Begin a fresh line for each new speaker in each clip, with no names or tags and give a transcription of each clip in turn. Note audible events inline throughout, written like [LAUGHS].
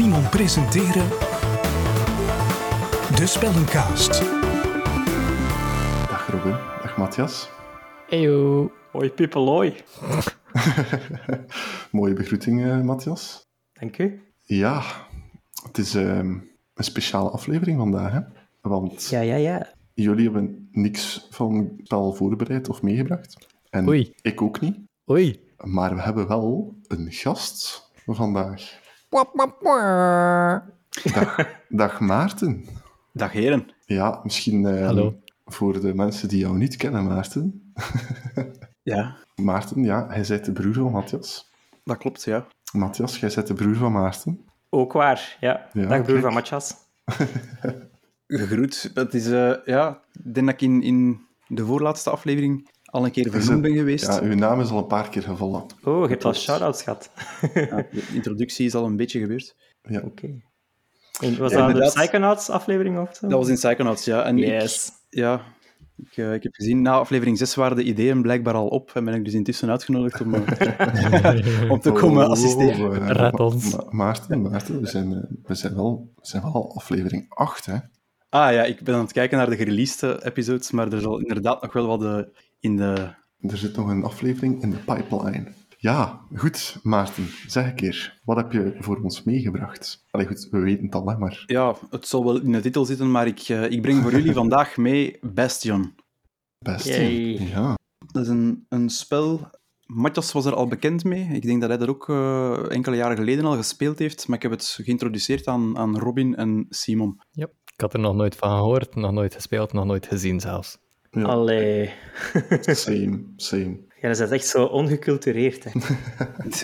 Simon presenteren De Spellencast.
Dag Robin, dag Matthias.
Eyo.
Hoi Pippeloi. [LAUGHS]
Mooie begroeting, eh, Matthias.
Dank u.
Ja, het is ehm, een speciale aflevering vandaag, hè? Want
Ja, ja, ja.
jullie hebben niks van spel voorbereid of meegebracht. En
Oei.
ik ook niet.
Oei.
Maar we hebben wel een gast vandaag. Dag, dag Maarten.
Dag heren.
Ja, misschien
Hallo.
voor de mensen die jou niet kennen, Maarten. [LAUGHS]
Ja,
Maarten, ja, hij bent de broer van Matthias.
dat klopt, ja.
Matthias, jij bent de broer van Maarten.
Ook waar. Ja.
Ja,
Dag broer
kijk.
van Matjas. [LAUGHS]
Gegroet. Het is, eh, ja, ik denk dat ik in, in de voorlaatste aflevering al een keer vernoemd ben geweest.
Ja, uw naam is al een paar keer gevallen.
Oh, je hebt al shout-outs gehad.
Ja, de introductie is al een beetje gebeurd.
Ja.
Oké. En Was
Ja,
dat de
inderdaad.
Psychonauts aflevering of zo?
Dat was in Psychonauts, ja. En
Yes.
ik, ja, ik, eh, ik heb gezien, na aflevering 6 waren de ideeën blijkbaar al op en ben ik dus intussen uitgenodigd om, eh, om te komen
Oh,
assisteren.
oh, oh,
Red ons.
Ma- Maarten, Maarten, we zijn, eh, we zijn, wel, we zijn wel al aflevering 8, hè?
Ah ja, ik ben aan het kijken naar de gereleased episodes, maar er zal inderdaad nog wel wat eh, in de...
Er zit nog een aflevering in de pipeline. Ja, goed, Maarten, zeg een keer, wat heb je voor ons meegebracht? Allee, goed, we weten het al, hè, maar...
Ja, het zal wel in de titel zitten, maar ik, eh, ik breng voor jullie vandaag mee Bastion.
Yay.
Ja,
Dat is een, een spel. Matthias was er al bekend mee. Ik denk dat hij dat ook eh, enkele jaren geleden al gespeeld heeft. Maar ik heb het geïntroduceerd aan, aan Robin en Simon.
Yep. Ik had er nog nooit van gehoord, nog nooit gespeeld, nog nooit gezien zelfs.
ja.
Allee.
same, same.
Ja, dat is echt zo ongecultureerd. Hè.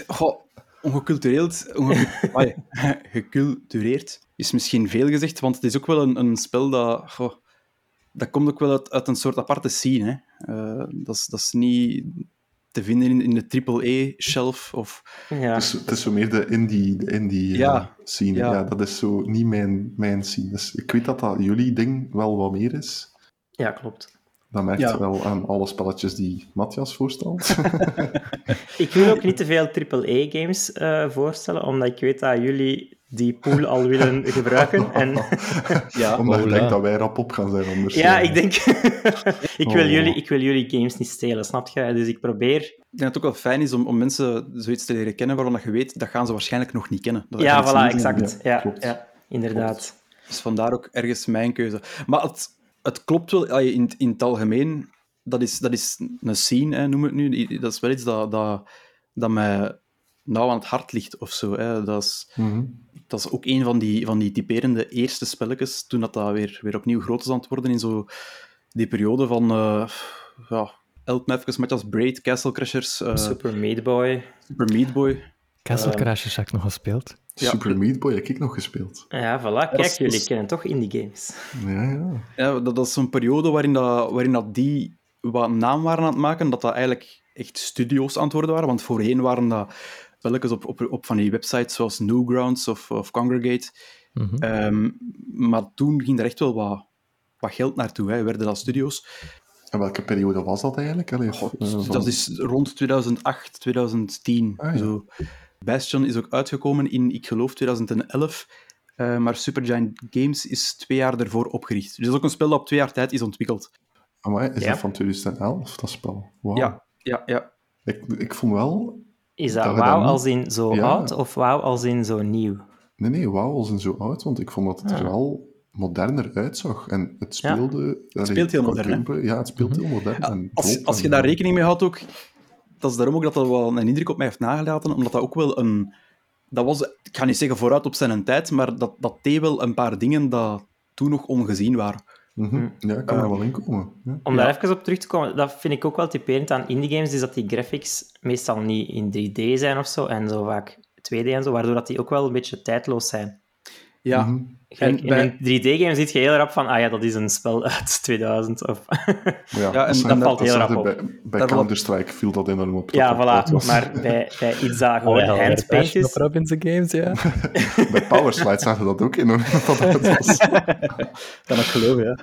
[LAUGHS]
Goh, ongecultureerd. onge- [LAUGHS] Amai, [LAUGHS] gecultureerd is misschien veel gezegd, want het is ook wel een, een spel dat. goh, dat komt ook wel uit, uit een soort aparte scene. Hè. Eh, dat, is, dat is niet te vinden in, in de AAA-shelf of
Ja.
Het is, het is zo meer de indie, de indie eh,
Ja,
scene.
ja.
Ja. dat is zo niet mijn, mijn scene. Dus ik weet dat dat jullie ding wel wat meer is.
ja, klopt.
Dat merkt
Ja.
wel aan alle spelletjes die Matthias voorstelt. [LAUGHS]
Ik wil ook niet te veel AAA-games eh voorstellen, omdat ik weet dat jullie die pool al willen [LAUGHS] gebruiken. En [LAUGHS]
ja,
Omdat je denkt dat wij rap op gaan zijn anders.
ja,
eh,
ik denk... [LAUGHS] ik, wil
Oh.
jullie, ik wil jullie games niet stelen, snap je? Dus ik probeer...
Ik denk dat het ook wel fijn is om, om mensen zoiets te leren kennen waarvan dat je weet, dat gaan ze waarschijnlijk nog niet kennen. Dat
Ja, voilà, exact.
Ja,
Ja,
klopt.
ja, inderdaad.
Dus vandaar ook ergens mijn keuze. Maar het, het klopt wel, in, in het algemeen, dat is, dat is een scene, hè, noem het nu. Dat is wel iets dat, dat, dat mij nauw aan het hart ligt of zo. Hè. Dat, is,
mhm.
dat is ook een van die, van die typerende eerste spelletjes, toen dat, dat weer, weer opnieuw groot is aan het worden in zo die periode van... eh ja, met als Braid, Castle Crashers, eh,
Super Meat Boy.
Super Meat Boy.
Castle
Eh.
Crashers heb ik nog gespeeld.
Ja.
Super Meat Boy heb ik nog gespeeld.
Ja, voilà. Kijk,
is-
jullie kennen toch indie games.
Ja, ja.
Ja, dat, dat is zo'n periode waarin, dat, waarin dat die wat naam waren aan het maken, dat dat eigenlijk echt studio's aan het worden waren. Want voorheen waren dat spelletjes op, op, op van die websites zoals Newgrounds of, of Congregate.
Mhm.
Ehm, maar toen ging er echt wel wat, wat geld naartoe, hè. werden dat studio's.
En welke periode was dat eigenlijk? Allee, eh, van-
dat is rond 2008, 2010.
Ah, ja.
zo. Bastion is ook uitgekomen in, ik geloof, 2011. Eh, maar Supergiant Games is twee jaar ervoor opgericht. Dus dat is ook een spel dat op twee jaar tijd is ontwikkeld.
Amai, is
Ja.
dat van 2011, dat spel?
Ja, ja, ja.
Ik, ik vond wel...
Is dat wauw als in zo
Ja.
oud of wauw als in zo nieuw?
Nee, nee, wauw, was een zo oud, want ik vond dat het er
Ah.
wel moderner uitzag. En het speelde... Het
speelt heel modern, hè?
Ja, het speelt heel modern. en
Als, als je daar rekening mee houdt ook, dat is daarom ook dat dat wel een indruk op mij heeft nagelaten, omdat dat ook wel een... Dat was, ik ga niet zeggen vooruit op zijn tijd, maar dat, dat deed wel een paar dingen dat toen nog ongezien waren.
Mhm. Ja, ik kan er wel in komen. Ja.
Om daar even op terug te komen, dat vind ik ook wel typerend aan indie games, is dat die graphics meestal niet in 3D zijn of zo, en zo vaak 2D en zo, waardoor dat die ook wel een beetje tijdloos zijn.
Ja,
Mhm.
Gelijk,
En bij-
In een 3D-game zie je heel rap van, ah ja, dat is een spel uit [LAUGHS] 2000. Of...
Ja, [LAUGHS]
Ja, en dat
valt heel rap op.
Bij, Counter-Strike viel dat enorm op.
ja, voilà.
was.
Maar bij, bij iets [LAUGHS] dat gewoon
Oh, ja,
handpaint
Op
is...
Robin's Games, ja.
Bij Powerslide zagen we dat ook enorm. dat dat was.
kan ik geloven, ja.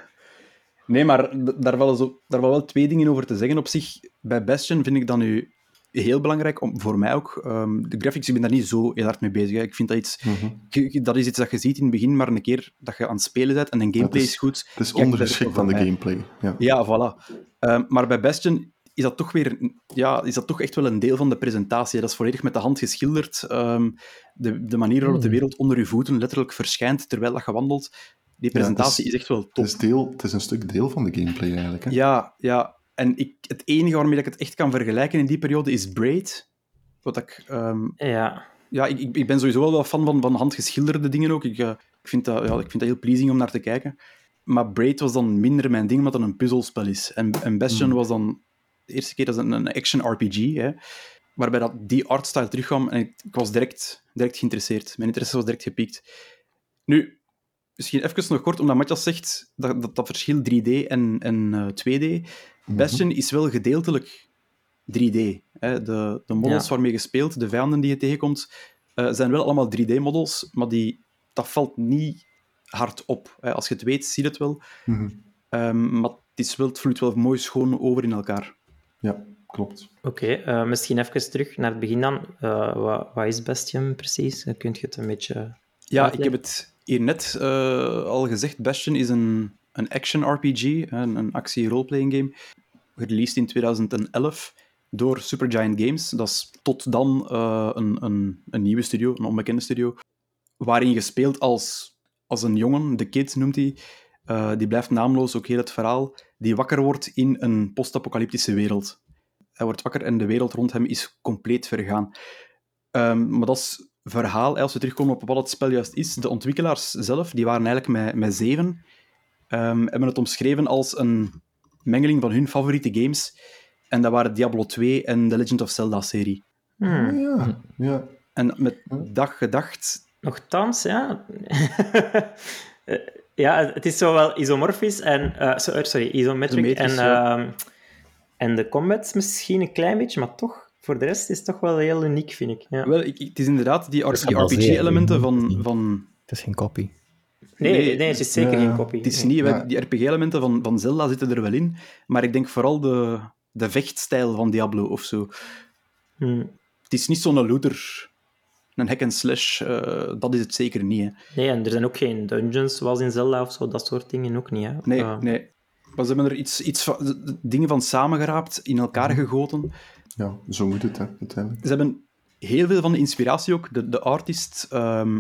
Nee, maar daar vallen, zo, daar vallen wel twee dingen over te zeggen. Op zich, bij Bastion vind ik dat nu heel belangrijk, om, voor mij ook. Ehm, de graphics, ik ben daar niet zo heel hard mee bezig. Hè. Ik vind dat iets...
Mhm.
dat is iets dat je ziet in het begin, maar een keer dat je aan het spelen bent en de gameplay
is-
is, goed...
Het is ondergeschikt van
is
de gameplay. Ja.
Ja, voilà. Ehm, maar bij Bastion is dat toch weer... Ja, is dat toch echt wel een deel van de presentatie. Dat is volledig met de hand geschilderd. Ehm, de, de manier waarop de
Hmm.
wereld onder je voeten letterlijk verschijnt terwijl dat je wandelt. Die presentatie
het
is, echt wel top.
Het, is deel, het is een stuk deel van de gameplay eigenlijk. Hè?
Ja, ja. En ik, het enige waarmee ik het echt kan vergelijken in die periode is Braid. Wat ik... ehm,
Ja.
ja, ik, ik ben sowieso wel wel fan van, van handgeschilderde dingen ook. Ik, eh, ik, vind dat, ja, ik vind dat heel pleasing om naar te kijken. Maar Braid was dan minder mijn ding, omdat het een puzzelspel is. En, en Bastion
Hmm.
was dan de eerste keer dat een, een action RPG, hè, waarbij dat die artstyle terugkwam en ik, ik was direct, direct geïnteresseerd. Mijn interesse was direct gepiekt. Nu, misschien even nog kort, omdat Matthias zegt dat, dat, dat verschil 3D en, en eh, 2D.
Mhm.
Bastion is wel gedeeltelijk 3D. Hè. De, de models
Ja.
waarmee je speelt, de vijanden die je tegenkomt, eh, zijn wel allemaal 3D-models, maar die, dat valt niet hard op. Hè. Als je het weet, zie je het wel.
Mhm.
Ehm, maar het, is wel, het vloeit wel mooi schoon over in elkaar.
Ja, klopt.
Oké, eh, misschien even terug naar het begin dan. Eh, wat, wat is Bastion precies? Dan kun je het een beetje...
Ja, ik heb het hier net eh, al gezegd. Bastion is een, een action RPG, een, een actie-roleplaying game, released in 2011 door Supergiant Games. Dat is tot dan eh, een, een, een nieuwe studio, een onbekende studio, waarin je speelt als, als een jongen, de kid noemt hij. Eh, die blijft naamloos, ook heel het verhaal, die wakker wordt in een post-apocalyptische wereld. Hij wordt wakker en de wereld rond hem is compleet vergaan. Ehm, maar dat is verhaal, als we terugkomen op wat het spel juist is. De ontwikkelaars zelf, die waren eigenlijk met, met zeven, ehm, hebben het omschreven als een mengeling van hun favoriete games. En dat waren Diablo 2 en de Legend of Zelda-serie.
Hmm.
Ah, ja, ja.
En met dat gedacht...
Nochtans, ja. [LAUGHS] Eh, ja, het is zo wel isomorfisch en... eh, eh, sorry, isometric.
Isometrisch,
en,
ja.
ehm, en de combat misschien een klein beetje, maar toch, voor de rest is het toch wel heel uniek, vind ik. Ja.
Wel, ik, het is inderdaad die, RPG-elementen van, van...
Het is geen copy.
Nee,
nee,
nee, het is zeker geen kopie.
Het is niet,
Ja.
die RPG-elementen van, van Zelda zitten er wel in, maar ik denk vooral de, de vechtstijl van Diablo of zo.
Hmm.
Het is niet zo'n looter, een hack-and-slash, eh, dat is het zeker niet. Hè.
Nee, en er zijn ook geen dungeons zoals in Zelda of zo, dat soort dingen ook niet. Hè.
Nee,
Eh,
nee. Maar ze hebben er iets, iets van, dingen van samengeraapt, in elkaar
Mhm.
gegoten.
ja, zo moet het, hè, uiteindelijk.
Ze hebben heel veel van de inspiratie ook. De, de artist, ehm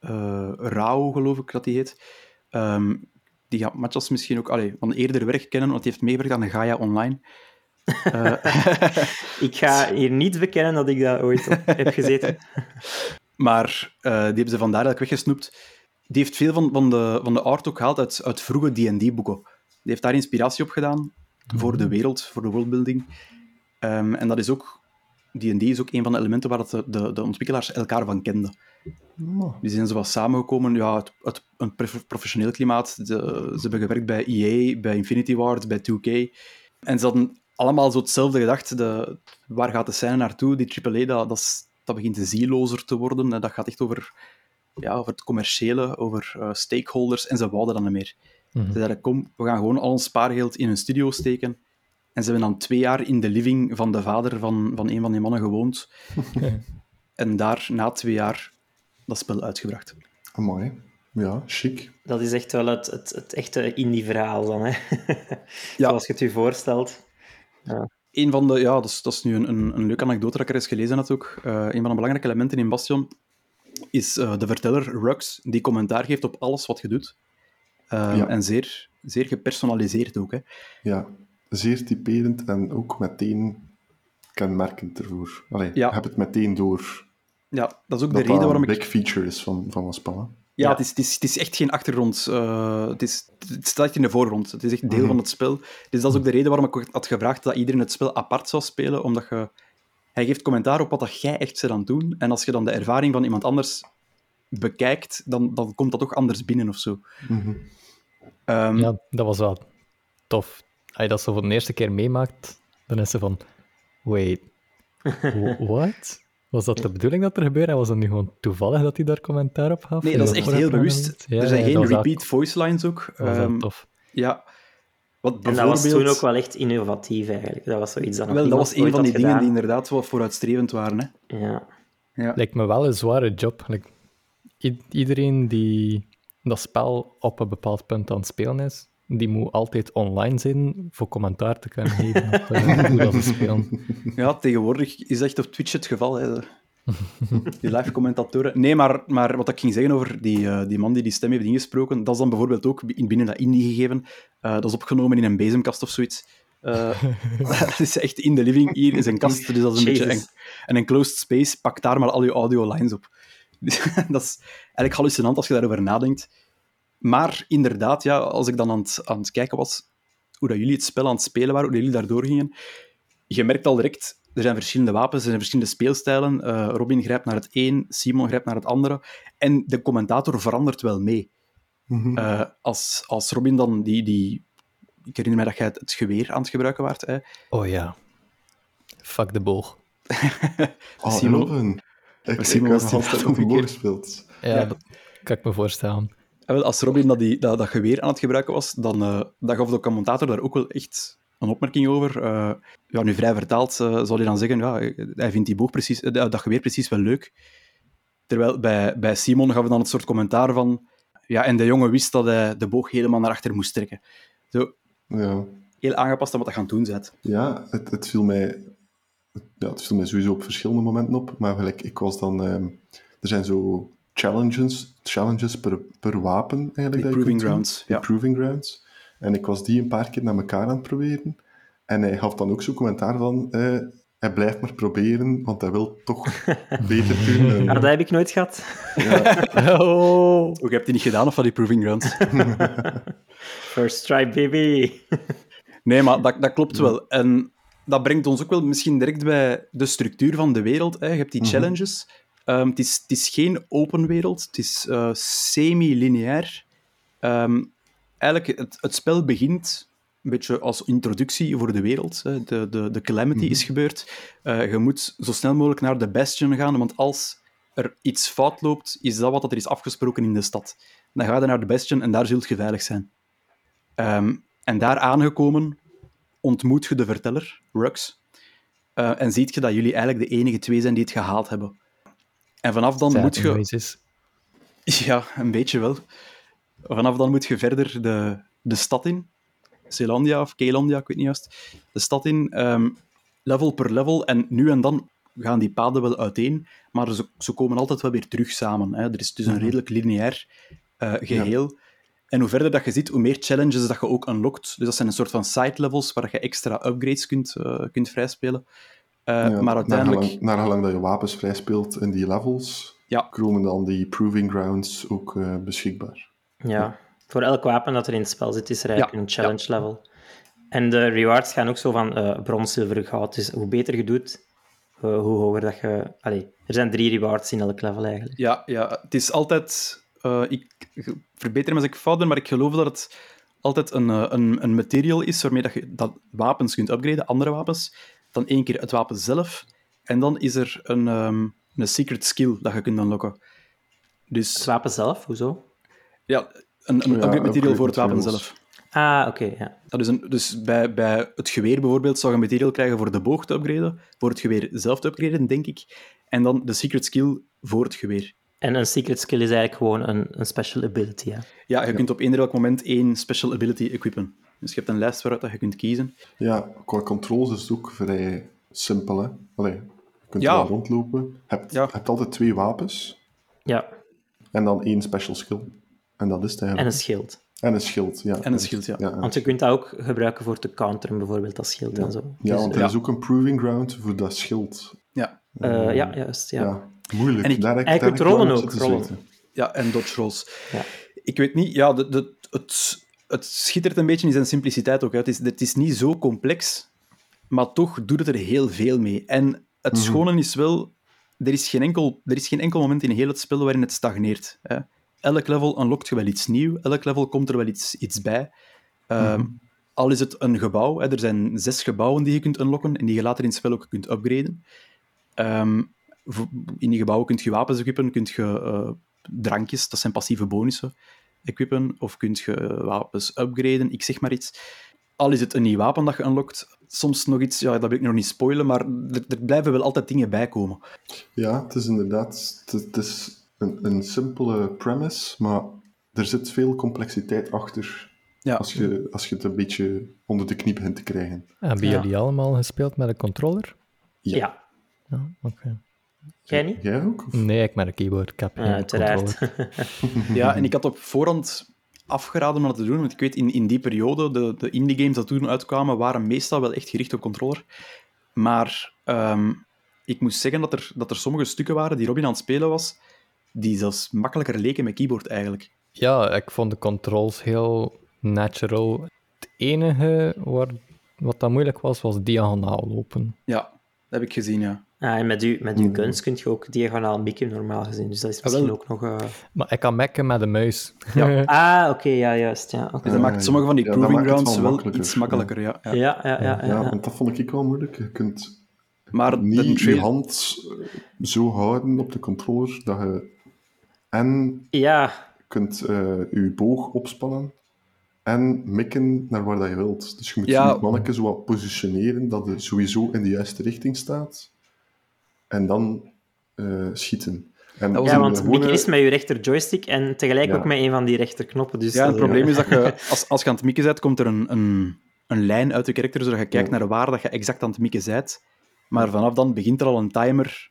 eh, Rao, geloof ik dat die heet. Ehm, die gaat Matjas misschien ook allee, van eerder werk kennen, want die heeft meegewerkt aan de Gaia Online. [LAUGHS] Eh, [LAUGHS]
Ik ga hier niet bekennen dat ik dat ooit op heb gezeten. [LAUGHS]
maar eh, die hebben ze vandaar eigenlijk weggesnoept. Die heeft veel van, van, de, van de art ook gehaald uit, uit vroege D&D-boeken. Die heeft daar inspiratie op gedaan voor de wereld, voor de worldbuilding. Ehm, en dat is ook... D&D is ook een van de elementen waar de, de, de ontwikkelaars elkaar van kenden. Die zijn zo wat samengekomen uit, uit, uit een prof- professioneel klimaat. De- ze hebben gewerkt bij EA, bij Infinity Ward, bij 2K. En ze hadden allemaal zo hetzelfde gedacht. De, waar gaat de scène naartoe? Die AAA, dat, dat, dat begint zielozer te worden. En dat gaat echt over, ja, over het commerciële, over eh, stakeholders. En ze wouden dat niet meer.
Mhm.
Ze zeiden, kom, we gaan gewoon al ons spaargeld in een studio steken. En ze hebben dan twee jaar in de living van de vader van, van een van die mannen gewoond. [LAUGHS] en daar, na twee jaar, dat spel uitgebracht.
amai. Ja, chic.
Dat is echt wel het, het, het echte indie-verhaal dan, hè. [LAUGHS] Zoals je het je voorstelt.
Een van de, ja, dat is, dat is nu een, een, een leuke anekdote dat ik er eens gelezen had ook. Eh, een van de belangrijke elementen in Bastion is eh, de verteller Rux, die commentaar geeft op alles wat je doet. Eh,
Ja.
En zeer, zeer gepersonaliseerd ook. Hè.
Ja, zeer typerend en ook meteen kenmerkend ervoor. Allee,
Ja.
je hebt het meteen door
Ja, dat is ook
dat
de reden
dat
waarom
een
ik...
big feature is van, van hè.
Ja,
Ja.
Het, is, het, is, het is echt geen achtergrond. eh, het, is, het staat echt in de voorgrond. Het is echt deel
Mhm.
van het spel. Dus dat is ook de reden waarom ik had gevraagd dat iedereen het spel apart zou spelen, omdat je... Hij geeft commentaar op wat dat jij echt zit aan het doen. En als je dan de ervaring van iemand anders bekijkt, dan, dan komt dat toch anders binnen of zo.
Mhm.
Ehm,
Ja, dat was wel tof. Als je dat zo voor de eerste keer meemaakt, dan is ze van... Wait, [LAUGHS] wh- what? Was dat de bedoeling dat er gebeurde? En was dat nu gewoon toevallig dat hij daar commentaar op gaf?
Nee, dat is echt heel bewust.
Ja,
er zijn
ja,
geen repeat voice lines ook.
Dat was wel
Ehm,
tof.
ja. Wat
En
bijvoorbeeld...
dat was toen ook wel echt innovatief eigenlijk. Dat was zoiets dat nog
Wel, dat was een van die dingen die inderdaad wel vooruitstrevend waren. Hè.
Ja.
Ja.
Lijkt me wel een zware job. Like, iedereen die dat spel op een bepaald punt aan het spelen is, die moet altijd online zijn voor commentaar te kunnen geven op eh, hoe dat ze spelen. [LAUGHS]
Ja, tegenwoordig is echt op Twitch het geval. Hè. [LAUGHS] Die live commentatoren. Nee, maar, maar wat ik ging zeggen over die, eh, die man die die stem heeft ingesproken, dat is dan bijvoorbeeld ook in- binnen dat indie gegeven. Eh, dat is opgenomen in een bezemkast of zoiets. Eh, [LAUGHS] dat is echt in de living. Hier is een kast, dus dat is een beetje een, een enclosed space. Pak daar maar al je audio lines op. [LAUGHS] Dat is eigenlijk hallucinant als je daarover nadenkt. Maar inderdaad, ja, als ik dan aan het, aan het kijken was hoe dat jullie het spel aan het spelen waren, hoe jullie daardoor gingen, je merkt al direct, er zijn verschillende wapens, er zijn verschillende speelstijlen. Eh, Robin grijpt naar het een, Simon grijpt naar het andere. En de commentator verandert wel mee.
Mhm.
Eh, als, als Robin dan die, die... Ik herinner mij dat jij het, het geweer aan het gebruiken waart. Hè?
Oh ja. Fuck de boog. [LAUGHS]
Oh,
Simon-
Robin. Ik,
Simon
ik
was die
altijd [LAUGHS] op de
keer.
gespeeld.
Ja,
Ja.
dat kan ik me voorstellen.
En wel, als Robin dat, die, dat, dat geweer aan het gebruiken was, dan, eh, dan gaf de commentator daar ook wel echt een opmerking over. Eh, ja, nu vrij vertaald eh, zal hij dan zeggen, ja, hij vindt die boog precies, eh, dat geweer precies wel leuk. Terwijl bij, bij Simon gaf dan het soort commentaar van, ja, en de jongen wist dat hij de boog helemaal naar achter moest trekken. Zo,
Ja,
heel aangepast aan wat hij gaan doen zet.
ja het, het, viel mij, ja, het viel mij sowieso op verschillende momenten op. Maar gelijk, ik was dan... ehm, er zijn zo challenges, challenges per, per wapen eigenlijk. Je
proving grounds, ja.
proving grounds. En ik was die een paar keer naar elkaar aan het proberen. En hij gaf dan ook zo'n commentaar van... eh, hij blijft maar proberen, want hij wil toch [LAUGHS] beter doen. En-
Ah, dat heb ik nooit gehad. [LAUGHS]
Oh.
Ook heb je niet gedaan of van die proving grounds? [LAUGHS]
First try, baby.
Nee, maar dat, dat klopt wel. En dat brengt ons ook wel misschien direct bij de structuur van de wereld. Hè. Je hebt die challenges. Ehm, het, is, het is geen open wereld, het is eh, semi-lineair. Ehm, eigenlijk, het, het spel begint een beetje als introductie voor de wereld. Hè. De, de, de calamity is gebeurd. Eh, je moet zo snel mogelijk naar de Bastion gaan, want als er iets fout loopt, is dat wat er is afgesproken in de stad. Dan ga je naar de Bastion en daar zult je veilig zijn. Ehm, en daar aangekomen ontmoet je de verteller, Rux, eh, en ziet je dat jullie eigenlijk de enige twee zijn die het gehaald hebben. En vanaf dan moet je... Ja, een beetje wel. Vanaf dan moet je verder de, de stad in. Zeelandia of Keelandia, ik weet niet juist. De stad in, ehm, level per level. En nu en dan gaan die paden wel uiteen, maar ze, ze komen altijd wel weer terug samen. Hè. Er is dus een redelijk lineair eh, geheel. En hoe verder dat je ziet, hoe meer challenges dat je ook unlockt. Dus dat zijn een soort van side levels waar je extra upgrades kunt, eh, kunt vrijspelen. Eh,
Ja,
maar uiteindelijk...
gelang, naar gelang dat je wapens vrij speelt in die levels,
Ja.
komen dan die proving grounds ook beschikbaar.
Ja, voor elk wapen dat er in het spel zit, is er eigenlijk
Ja,
een challenge level. En de rewards gaan ook zo van eh brons, zilver, goud. Dus hoe beter je doet, eh, hoe hoger dat je... Allee, er zijn drie rewards in elk level eigenlijk.
Ja, ja, het is altijd... eh, ik verbeter me als ik fout ben, maar ik geloof dat het altijd een, een, een material is waarmee dat je dat wapens kunt upgraden, andere wapens. Dan één keer het wapen zelf. En dan is er een, ehm, een secret skill dat je kunt unlocken.
Het
Dus
wapen zelf, hoezo?
Ja, een, een
Ja,
upgrade material voor het wapen zelf.
Ah, oké, ja.
Dat is een, dus bij, bij het geweer bijvoorbeeld zou je een material krijgen voor de boog te upgraden, voor het geweer zelf te upgraden, denk ik. En dan de secret skill voor het geweer.
En een secret skill is eigenlijk gewoon een, een special ability, ja.
Ja, je kunt op eender welk moment één special ability equippen. Dus je hebt een lijst waaruit dat je kunt kiezen.
Ja, qua controls is het ook vrij simpel. Hè? Allee, je kunt
Ja.
er wel rondlopen. Je hebt,
Ja.
hebt altijd twee wapens
Ja,
en dan één special skill. En dat is het
en een schild.
En een schild, ja.
En een schild, ja.
ja.
Want je kunt dat ook gebruiken voor te counteren, bijvoorbeeld, als schild en zo.
Ja,
Dus,
want er
ja.
is ook een proving ground voor dat schild.
Ja,
eh, ja, juist, ja.
Ja, moeilijk.
En ik-
daar
rollen ook, rollen.
ja en dodge rolls.
Ja.
Ik weet niet, ja, de, de, het, het schittert een beetje in zijn simpliciteit ook. Hè. Het, is, het is niet zo complex, maar toch doet het er heel veel mee. En het
Mhm.
schone is wel, er is, geen enkel, er is geen enkel moment in heel het spel waarin het stagneert. Hè. Elk level unlockt je wel iets nieuws, elk level komt er wel iets, iets bij. Ehm,
Mhm.
Al is het een gebouw, hè. er zijn zes gebouwen die je kunt unlocken en die je later in het spel ook kunt upgraden. Ehm, in die gebouwen kun je wapens equippen, kun je eh, drankjes, dat zijn passieve bonussen, equippen, of kun je wapens upgraden, ik zeg maar iets. al is het een nieuw wapen dat je unlockt, soms nog iets, ja, dat wil ik nog niet spoilen, maar er, er blijven wel altijd dingen bij komen.
Ja, het is inderdaad het, het is een, een simpele premise, maar er zit veel complexiteit achter
Ja.
als, je, als je het een beetje onder de knie begint te krijgen.
Hebben
Ja.
jullie allemaal gespeeld met een controller?
Ja.
Ja.
Oké.
Jij niet?
Jij ook? Of?
Nee, ik met een keyboard. Ik heb
Ja,
geen
uiteraard.
controller. [LAUGHS]
Ja, en ik had op voorhand afgeraden om dat te doen, want ik weet, in, in die periode, de, de indie games dat toen uitkwamen, waren meestal wel echt gericht op controller. Maar ehm, ik moest zeggen dat er, dat er sommige stukken waren die Robin aan het spelen was, die zelfs makkelijker leken met keyboard eigenlijk.
Ja, ik vond de controls heel natural. Het enige waar, wat dat moeilijk was, was diagonaal lopen.
Ja, dat heb ik gezien, ja.
Ah, en met, u, met uw guns kun je ook diagonaal mikken, normaal gezien. Dus dat is misschien
wel.
ook nog... eh,
Maar ik kan mekken met de muis.
Ja. [LAUGHS]
Ah, oké, ja, juist. Ja, oké.
Dus dat maakt sommige van die
Ja,
proving grounds
wel
wel,
makkelijker,
iets makkelijker, ja. ja.
ja, ja, ja, ja,
Ja, want dat vond ik wel moeilijk. Je kunt
Maar
niet je hand zo houden op de controller dat je en
Ja,
kunt eh, je boog opspannen en mikken naar waar dat je wilt. Dus je moet
Ja.
je manneke zo wat positioneren dat het sowieso in de juiste richting staat en dan eh, schieten. En
Dat was
ja want
gewone-
mikken is met je rechter joystick en tegelijk
Ja.
ook met een van die rechterknoppen. Dus
Ja, het
dat-
probleem is dat je, [LAUGHS] als, als je aan het mikken bent, komt er een, een, een lijn uit de karakter, zodat je kijkt
Ja.
naar waar dat je exact aan het mikken bent. Maar vanaf dan begint er al een timer.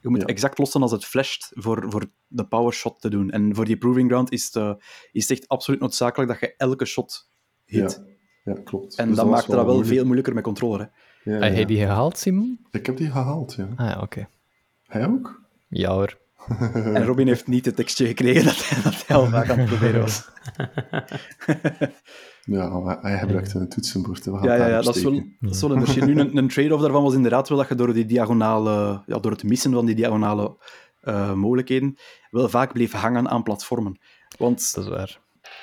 Je moet
Ja.
exact lossen als het flasht voor, voor de power shot te doen. En voor die proving ground is het, eh, is het echt absoluut noodzakelijk dat je elke shot hit.
Ja, ja klopt.
En
Dus
dat maakt het dan wel
moeilijk.
veel moeilijker met controller. Hè.
Ja,
Heb
ja.
jij die gehaald, Simon?
Ik heb die gehaald, ja.
Ah ja, oké.
Hij ook?
Ja hoor. [LAUGHS]
En Robin heeft niet het tekstje gekregen dat hij, dat hij al vaak aan het proberen was. [LAUGHS]
Ja, maar hij gebruikte een toetsenbord. hè. We gaan
Ja, ja, ja dat, is wel, dat is wel een verschil. Nu, een, een trade-off daarvan was inderdaad wel dat je door die diagonale, ja, door het missen van die diagonale eh, mogelijkheden, wel vaak bleef hangen aan platformen. Want
Dat is waar.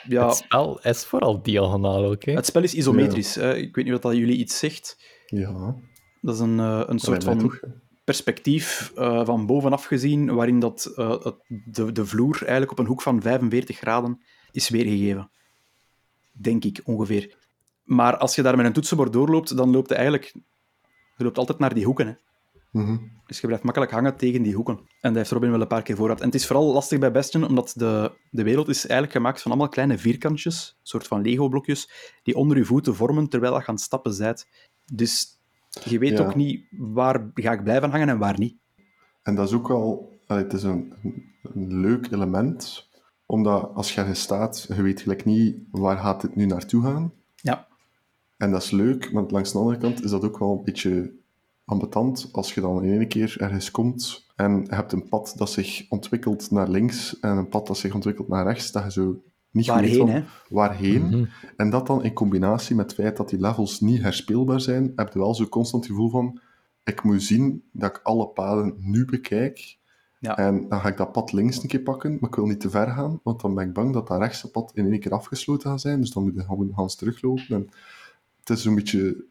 ja,
Het spel is vooral diagonaal, oké?
het spel is isometrisch. hè. Ik weet niet of dat jullie iets zegt.
Ja,
Dat is een, eh, een soort van
toch.
Perspectief eh, van bovenaf gezien, waarin dat, eh, het, de, de vloer eigenlijk op een hoek van 45 graden is weergegeven. Denk ik, ongeveer. Maar als je daar met een toetsenbord doorloopt, dan loopt je eigenlijk... Je loopt altijd naar die hoeken, hè.
Mhm.
Dus je blijft makkelijk hangen tegen die hoeken. En dat heeft Robin wel een paar keer voorgehad. En het is vooral lastig bij Bastion, omdat de, de wereld is eigenlijk gemaakt van allemaal kleine vierkantjes, een soort van Lego-blokjes, die onder je voeten vormen terwijl je aan het stappen bent. Dus je weet
Ja.
ook niet waar ga ik blijven hangen en waar niet.
En dat is ook wel... het is een, leuk element, omdat als je ergens staat, je weet gelijk niet waar gaat dit nu naartoe gaan.
Ja.
En dat is leuk, maar langs de andere kant is dat ook wel een beetje ambetant als je dan in één keer ergens komt en je hebt een pad dat zich ontwikkelt naar links en een pad dat zich ontwikkelt naar rechts, dat je zo niet
Waarheen,
van
hè?
waarheen.
Mhm.
En dat dan in combinatie met het feit dat die levels niet herspeelbaar zijn, heb je wel zo constant het gevoel van ik moet zien dat ik alle paden nu bekijk.
Ja.
En dan ga ik dat pad links een keer pakken, maar ik wil niet te ver gaan, want dan ben ik bang dat dat rechtse pad in één keer afgesloten gaat zijn. Dus dan moet je gewoon Hans teruglopen. En het is zo'n beetje...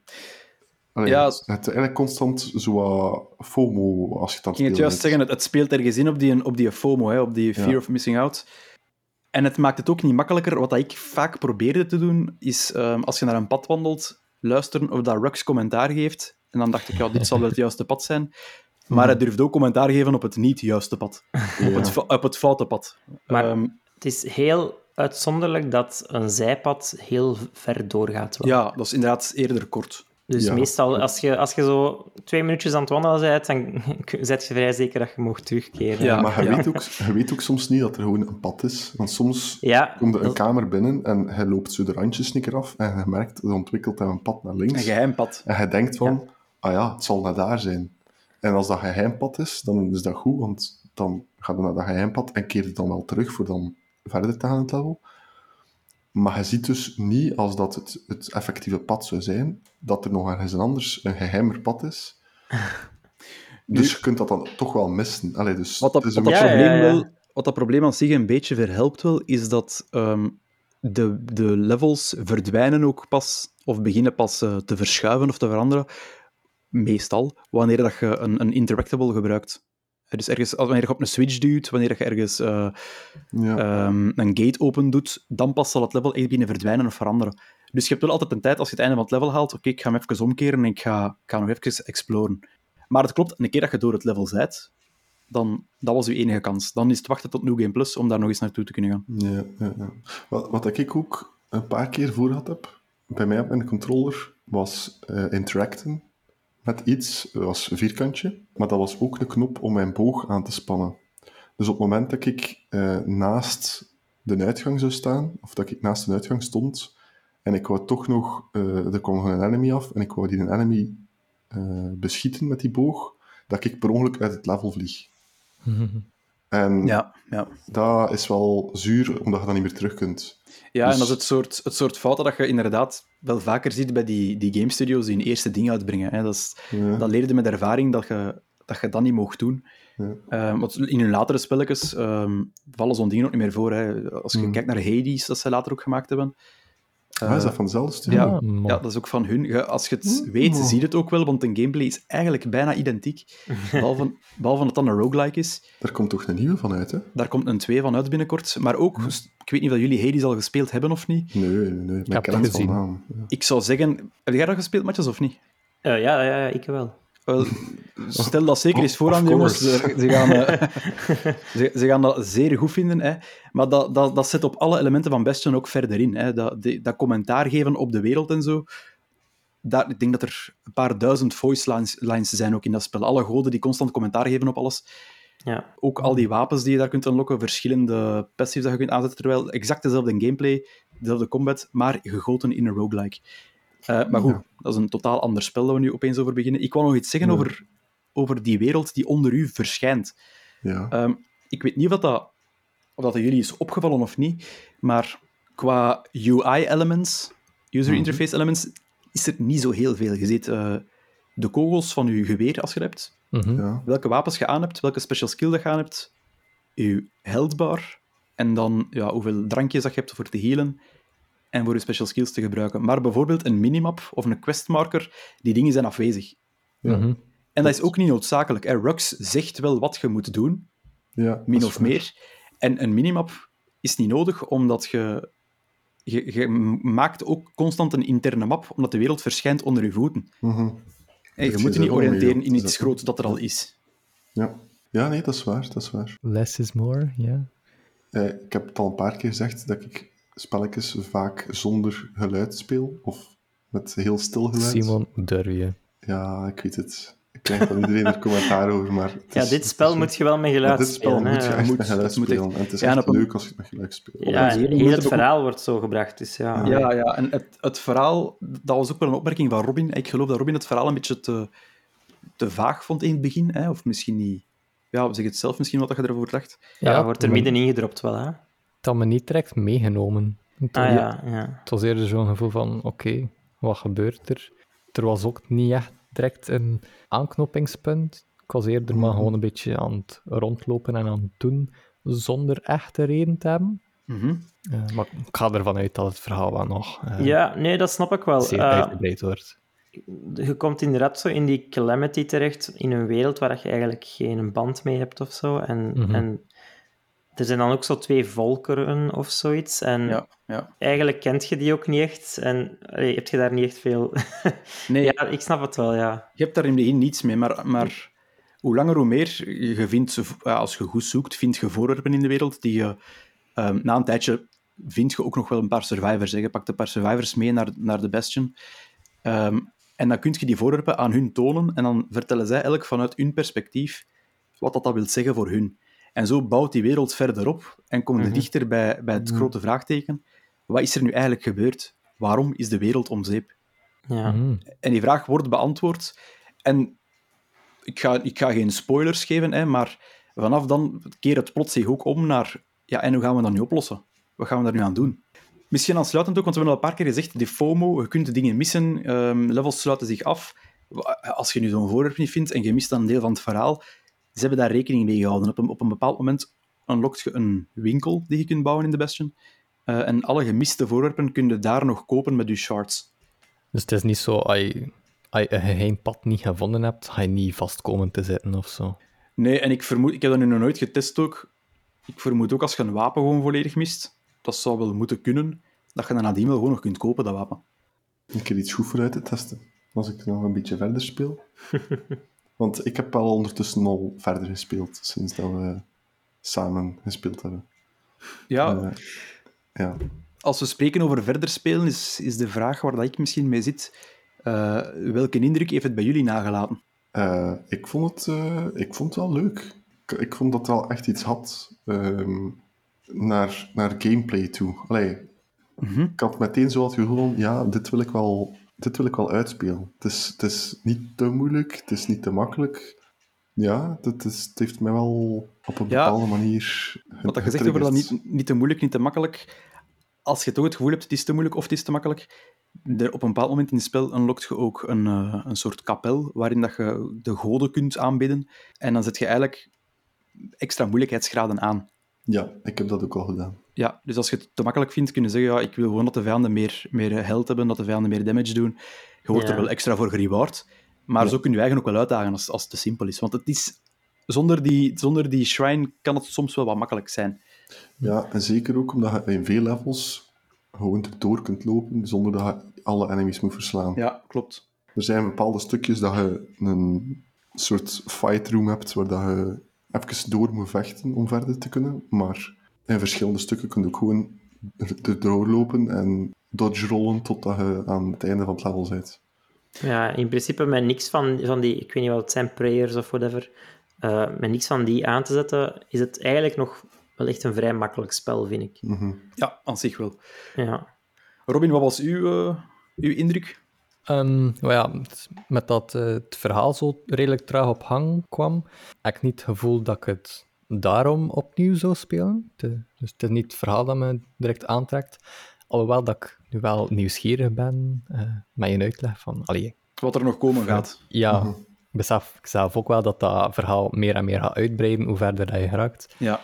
Allee,
Ja.
het, het is eigenlijk constant zo wat FOMO als je het aan
Ik ging het juist zeggen, het, het speelt ergens in op die, op die FOMO, hè, op die fear
Ja.
of missing out. En het maakt het ook niet makkelijker. Wat ik vaak probeerde te doen, is ehm, als je naar een pad wandelt, luisteren of dat Rux commentaar geeft. En dan dacht ik, ja, dit zal wel het juiste pad zijn. Maar hij durfde ook commentaar geven op het niet juiste pad. Op, het, op het foute pad.
Maar-
Ehm,
Het is heel uitzonderlijk dat een zijpad heel ver doorgaat. wel.
ja, dat is inderdaad eerder kort.
Dus
Ja.
meestal, als je, als je zo twee minuutjes aan het wandelen bent, dan [LAUGHS] zet je vrij zeker dat je mag terugkeren.
Ja.
Maar je, weet ook, je weet ook soms niet dat er gewoon een pad is. Want soms
Ja,
komt er een
dat-
kamer binnen en hij loopt zo de randjes een keer af en je merkt, er ontwikkelt hij een pad naar links.
Een geheim pad.
En hij denkt van, ah ja, het zal naar daar zijn. En als dat geheimpad is, dan is dat goed, want dan gaat hij naar dat geheimpad en keert het dan wel terug voor dan verder te gaan in het level. Maar je ziet dus niet, als dat het, het effectieve pad zou zijn, dat er nog ergens anders een geheimer pad is. [LAUGHS] Dus je kunt dat dan toch wel missen. Allee, dus
Wat dat, wat probleem
ja, ja.
wel, wat dat probleem aan zich een beetje verhelpt wel, is dat ehm, de, de levels verdwijnen ook pas, of beginnen pas eh, te verschuiven of te veranderen, meestal, wanneer dat je een, een interactable gebruikt. Dus ergens, als- wanneer je op een switch duwt, wanneer je ergens eh,
ja.
ehm, een gate open doet, dan pas zal het level echt binnen verdwijnen of veranderen. Dus je hebt wel altijd een tijd, als je het einde van het level haalt, oké, ik ga hem even omkeren en ik ga, ik ga nog even exploren. Maar het klopt, een keer dat je door het level bent, dan dat was je enige kans. Dan is het wachten tot New Game Plus om daar nog eens naartoe te kunnen gaan.
Ja, ja, ja. Wat, wat ik ook een paar keer voor had heb, bij mij op mijn controller, was eh, interacten met iets. Dat was een vierkantje, maar dat was ook de knop om mijn boog aan te spannen. Dus op het moment dat ik eh, naast de uitgang zou staan, of dat ik naast de uitgang stond, en ik wou toch nog, eh, er kwam nog een enemy af, en ik wou die enemy eh, beschieten met die boog, dat ik per ongeluk uit het level vlieg. En
Ja, ja.
dat is wel zuur, omdat je dan niet meer terug kunt.
Ja,
Dus-
en dat is het soort, het soort fouten dat je inderdaad wel vaker ziet bij die, die game studios die hun eerste dingen uitbrengen. Hè. Dat, is,
Ja.
dat leerde met ervaring dat je, dat je dat niet mocht doen.
Ja.
Eh, want in hun latere spelletjes ehm, vallen zo'n dingen ook niet meer voor. Hè. Als je
Mhm.
kijkt naar Hades, dat ze later ook gemaakt hebben.
Ah, is dat van dezelfde studio?
Ja,
Ah,
ja, dat is ook van hun. Als je het
Oeh.
weet, zie je het ook wel, want een gameplay is eigenlijk bijna identiek. [LAUGHS] Behalve, behalve dat het dan een roguelike is.
Daar komt toch een nieuwe van uit, hè?
Daar komt een 2 van uit binnenkort. Maar ook, ik weet niet of jullie Hades al gespeeld hebben of niet.
Nee, nee, nee.
heb
ik
het gezien.
Ja.
Ik zou zeggen... Heb jij dat gespeeld, Matjes, of niet?
Eh, ja, ja, ja, ik wel.
Wel, stel dat zeker eens voor aan de jongens. Ze, ze gaan, eh, [LAUGHS] ze, ze gaan dat zeer goed vinden. Hè. Maar dat, dat, dat zet op alle elementen van Bastion ook verder in. Hè. Dat, die- dat commentaar geven op de wereld en zo. Daar, ik denk dat er een paar duizend voice lines, lines zijn ook in dat spel. Alle goden die constant commentaar geven op alles.
Ja.
Ook al die wapens die je daar kunt unlocken, verschillende passives dat je kunt aanzetten, terwijl exact dezelfde gameplay, dezelfde combat, maar gegoten in een roguelike. Eh, maar goed,
Ja.
dat is een totaal ander spel dat we nu opeens over beginnen. Ik wou nog iets zeggen
Ja.
over, over die wereld die onder u verschijnt.
Ja.
Ehm, ik weet niet of dat, of dat jullie is opgevallen of niet, maar qua UI-elements, user
Mhm.
interface elements, is er niet zo heel veel. Je ziet eh, de kogels van je geweer als je dat hebt,
Mhm.
ja.
welke wapens je aan hebt, welke special skill dat je aan hebt, je healthbar, en dan ja, hoeveel drankjes dat je hebt voor te healen en voor je special skills te gebruiken. Maar bijvoorbeeld een minimap of een questmarker, die dingen zijn afwezig.
Ja.
Mhm.
En dat is ook niet noodzakelijk. Hè. Rux zegt wel wat je moet doen,
ja
min of
waar.
meer. En een minimap is niet nodig, omdat je, je, je maakt ook constant een interne map, omdat de wereld verschijnt onder je voeten.
Mhm.
En je moet je niet
er mee,
oriënteren
ja.
in iets groots dat er al is.
Ja. ja, nee, dat is waar. Dat is waar.
Less is more, ja.
Eh, ik heb het al een paar keer gezegd dat ik spelletjes vaak zonder geluid speel, of met heel stil geluid.
Simon, durf je.
Ja, ik weet het. Ik krijg van iedereen er commentaar over, maar... het
Ja, dit
het
spel
is-
moet je wel met
Ja,
geluid
dit spel
spelen.
moet je echt
Moet-
met geluid spelen. En het is
Ja, en
echt
op een-
leuk als je het met geluid speelt.
Ja, heel
moeite
het
ook-
verhaal wordt zo gebracht, dus ja.
Ja, ja en het, het verhaal, dat was ook wel een opmerking van Robin. Ik geloof dat Robin het verhaal een beetje te, te vaag vond in het begin. Hè? Of misschien niet... Ja, zeg het zelf misschien wat je erover dacht.
Ja, wordt er
maar
middenin gedropt wel, hè?
Had me niet direct meegenomen. Het
Ah
was-
ja, ja.
Het was eerder zo'n gevoel van, oké, wat gebeurt er? Er was ook niet echt direct een aanknopingspunt. Ik was eerder maar
Mhm.
gewoon een beetje aan het rondlopen en aan het doen, zonder echte reden te hebben.
Mhm.
Eh, maar ik ga ervan uit dat het verhaal wel nog eh,
Ja, nee, dat snap ik wel.
zeer
Eh,
uitgebreid wordt.
je komt inderdaad zo in die calamity terecht, in een wereld waar je eigenlijk geen band mee hebt of zo. En,
Mhm.
en er zijn dan ook zo twee volkeren of zoiets. En
Ja, ja.
eigenlijk kent je die ook niet echt. En allee, heb je daar niet echt veel... [LAUGHS]
Nee,
ja, ik snap het wel, ja.
Je hebt daar in het begin niets mee, maar, maar hoe langer hoe meer je vindt, ja, als je goed zoekt, vind je voorwerpen in de wereld die je ehm, na een tijdje vind je ook nog wel een paar survivors. Hè. Je pakt een paar survivors mee naar, naar de Bastion. Ehm, en dan kun je die voorwerpen aan hun tonen en dan vertellen zij elk vanuit hun perspectief wat dat, dat wil zeggen voor hun. En zo bouwt die wereld verder op en komt
Mhm.
dichter bij, bij het grote vraagteken. Wat is er nu eigenlijk gebeurd? Waarom is de wereld om zeep?
ja.
Mhm.
En die vraag wordt beantwoord. En ik ga, ik ga geen spoilers geven, hè, maar vanaf dan keert het plots zich ook om naar... Ja, en hoe gaan we dat nu oplossen? Wat gaan we daar nu aan doen? Misschien aansluitend ook, want we hebben al een paar keer gezegd, die FOMO, je kunt dingen missen, ehm, levels sluiten zich af. Als je nu zo'n voorwerp niet vindt en je mist dan een deel van het verhaal, ze hebben daar rekening mee gehouden. Op een, op een bepaald moment unlockt je een winkel die je kunt bouwen in de Bastion. Eh, en alle gemiste voorwerpen kun je daar nog kopen met je shards.
Dus het is niet zo, als je, als je een geheim pad niet gevonden hebt, ga je niet vast komen te zitten of zo.
Nee, en ik vermoed, ik heb dat nu nog nooit getest ook. Ik vermoed ook als je een wapen gewoon volledig mist, dat zou wel moeten kunnen. dat je dan nadien wel gewoon nog kunt kopen, dat wapen.
een keer iets goed voor uit te testen. Als ik nog een beetje verder speel. [LAUGHS] Want ik heb al ondertussen al verder gespeeld sinds dat we samen gespeeld hebben.
Ja,
Eh, ja.
als we spreken over verder spelen, is, is de vraag waar dat ik misschien mee zit. eh, welke indruk heeft het bij jullie nagelaten?
Eh, ik, vond het, ik vond het wel leuk. Ik, ik vond dat het wel echt iets had ehm, naar, naar gameplay toe. Allee,
Mhm.
ik had meteen zo het gevoel van, ja, dit wil ik wel, dit wil ik wel uitspelen. Het is, het is niet te moeilijk, het is niet te makkelijk. Ja, het, is, het heeft mij wel op een
Ja.
bepaalde manier
Wat dat gezegd over dat niet, niet te moeilijk, niet te makkelijk. Als je toch het gevoel hebt, het is te moeilijk of het is te makkelijk, er, op een bepaald moment in het spel unlockt je ook een, eh, een soort kapel waarin dat je de goden kunt aanbidden. En dan zet je eigenlijk extra moeilijkheidsgraden aan.
Ja, ik heb dat ook al gedaan.
Ja, dus als je het te makkelijk vindt, kun je zeggen, ja, ik wil gewoon dat de vijanden meer, meer health hebben, dat de vijanden meer damage doen. Je wordt
Ja.
er wel extra voor gereward. Maar
Ja.
zo kun je eigenlijk ook wel uitdagen als, als het te simpel is. Want het is, zonder, die, zonder die shrine kan het soms wel wat makkelijk zijn.
Ja, en zeker ook omdat je in veel levels gewoon erdoor kunt lopen zonder dat je alle enemies moet verslaan.
Ja, klopt.
Er zijn bepaalde stukjes dat je een soort fight room hebt waar dat je even door moet vechten om verder te kunnen. Maar in verschillende stukken kun je ook gewoon erdoor lopen en dodge rollen totdat je aan het einde van het level bent.
Ja, in principe met niks van, van die, ik weet niet wat het zijn, prayers of whatever, eh, met niks van die aan te zetten, is het eigenlijk nog wel echt een vrij makkelijk spel, vind ik.
Mhm.
Ja, aan zich wel.
Ja.
Robin, wat was uw, eh, uw indruk?
Ehm, nou ja, met dat eh, het verhaal zo redelijk traag op hang kwam, heb ik niet het gevoel dat ik het daarom opnieuw zou spelen. Dus het is niet het verhaal dat me direct aantrekt. Alhoewel dat ik nu wel nieuwsgierig ben eh, met je uitleg van... Allee,
Wat er nog komen gaat.
ja,
Mhm.
ik besef ik zelf ook wel dat dat verhaal meer en meer gaat uitbreiden hoe verder dat je geraakt.
Ja.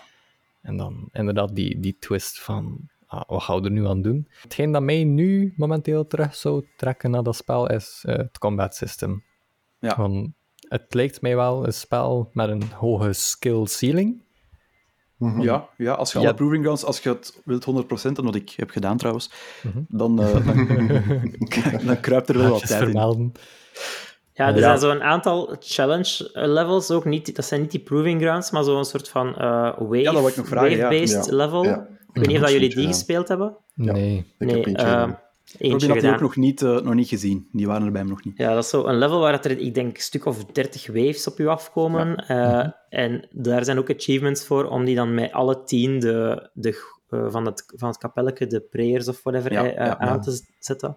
En dan inderdaad die, die twist van, ah, wat gaan we er nu aan doen? Hetgeen dat mij nu momenteel terug zou trekken naar dat spel is eh, het combat system.
Ja.
Het lijkt mij wel een spel met een hoge skill ceiling.
Mhm.
Ja, ja, als je
Ja.
alle proving grounds, als je het wilt 100%, en wat ik heb gedaan trouwens,
Mhm.
dan, eh, dan, [LAUGHS] [LAUGHS] dan kruipt er wel wat tijd in.
Ja, er
Ja.
zijn zo'n aantal challenge eh, levels ook niet. Dat zijn niet die proving grounds, maar zo'n soort van eh wave,
Ja, dat wou ik nog vragen, ja.
wave-based
Ja.
level.
Ja.
Ik weet niet of dat jullie die gespeeld hebben.
Ja.
Nee.
Ik heb
Robin had die ook nog niet, eh, nog niet gezien. Die waren er bij hem nog niet.
Ja, dat is zo een level waar het er, ik denk, een stuk of 30 waves op je afkomen. Eh, En daar zijn ook achievements voor om die dan met alle tien de, de, eh, van, het, van het kapelletje, de prayers of whatever,
Ja,
eh,
ja,
aan
ja.
te zetten.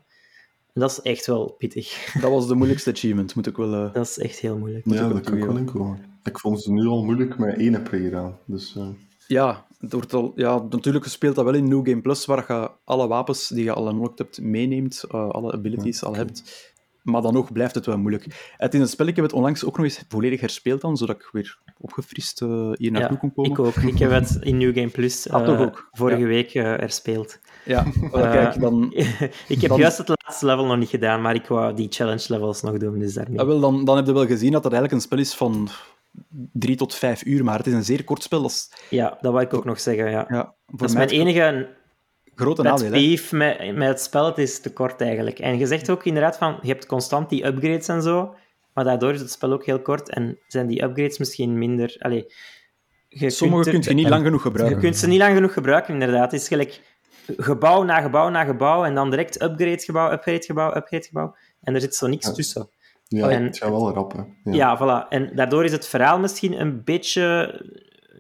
En dat is echt wel pittig. [LAUGHS]
Dat was de moeilijkste achievement, moet ik wel...
Dat is echt heel moeilijk.
ik
Ja, dat kan ik wel inkomen. Ik vond ze nu al moeilijk met één prayer aan. Dus eh,
Ja, het wordt al, ja, natuurlijk speelt dat wel in New Game Plus, waar je alle wapens die je al unlocked hebt meeneemt, eh, alle abilities al hebt. Maar dan nog blijft het wel moeilijk. Het is een spel, ik heb het onlangs ook nog eens volledig herspeeld dan, zodat ik weer opgefrist eh, hier naartoe
Ja,
kon komen.
ik ook. Ik heb het in New Game Plus
Ah,
eh,
ook?
vorige
Ja.
week eh herspeeld.
Ja,
Eh,
kijk, [LAUGHS] dan,
ik heb
Dan-
juist het laatste level nog niet gedaan, maar ik wou die challenge levels nog doen, dus daarmee.
ah, wel, dan, dan heb je wel gezien dat het eigenlijk een spel is van drie tot vijf uur, maar het is een zeer kort spel. Dat is
Ja, dat wou ik ook nog zeggen, ja.
ja, voor
dat is
mij
mijn enige
grote nadeel. hè.
met, met het spel. Het is te kort eigenlijk. En je zegt ook inderdaad van, je hebt constant die upgrades en zo, maar daardoor is het spel ook heel kort en zijn die upgrades misschien minder... Allee, je
Sommige
kunt
kun je niet lang genoeg
Je
gebruiken.
kunt ze niet lang genoeg gebruiken, inderdaad. Het is gelijk gebouw na gebouw na gebouw en dan direct upgrade gebouw, upgrade gebouw, upgrade gebouw. En er zit zo niks
Ja.
tussen.
Ja,
En-
het gaat wel rap, hè. Ja.
Ja. voilà. En daardoor is het verhaal misschien een beetje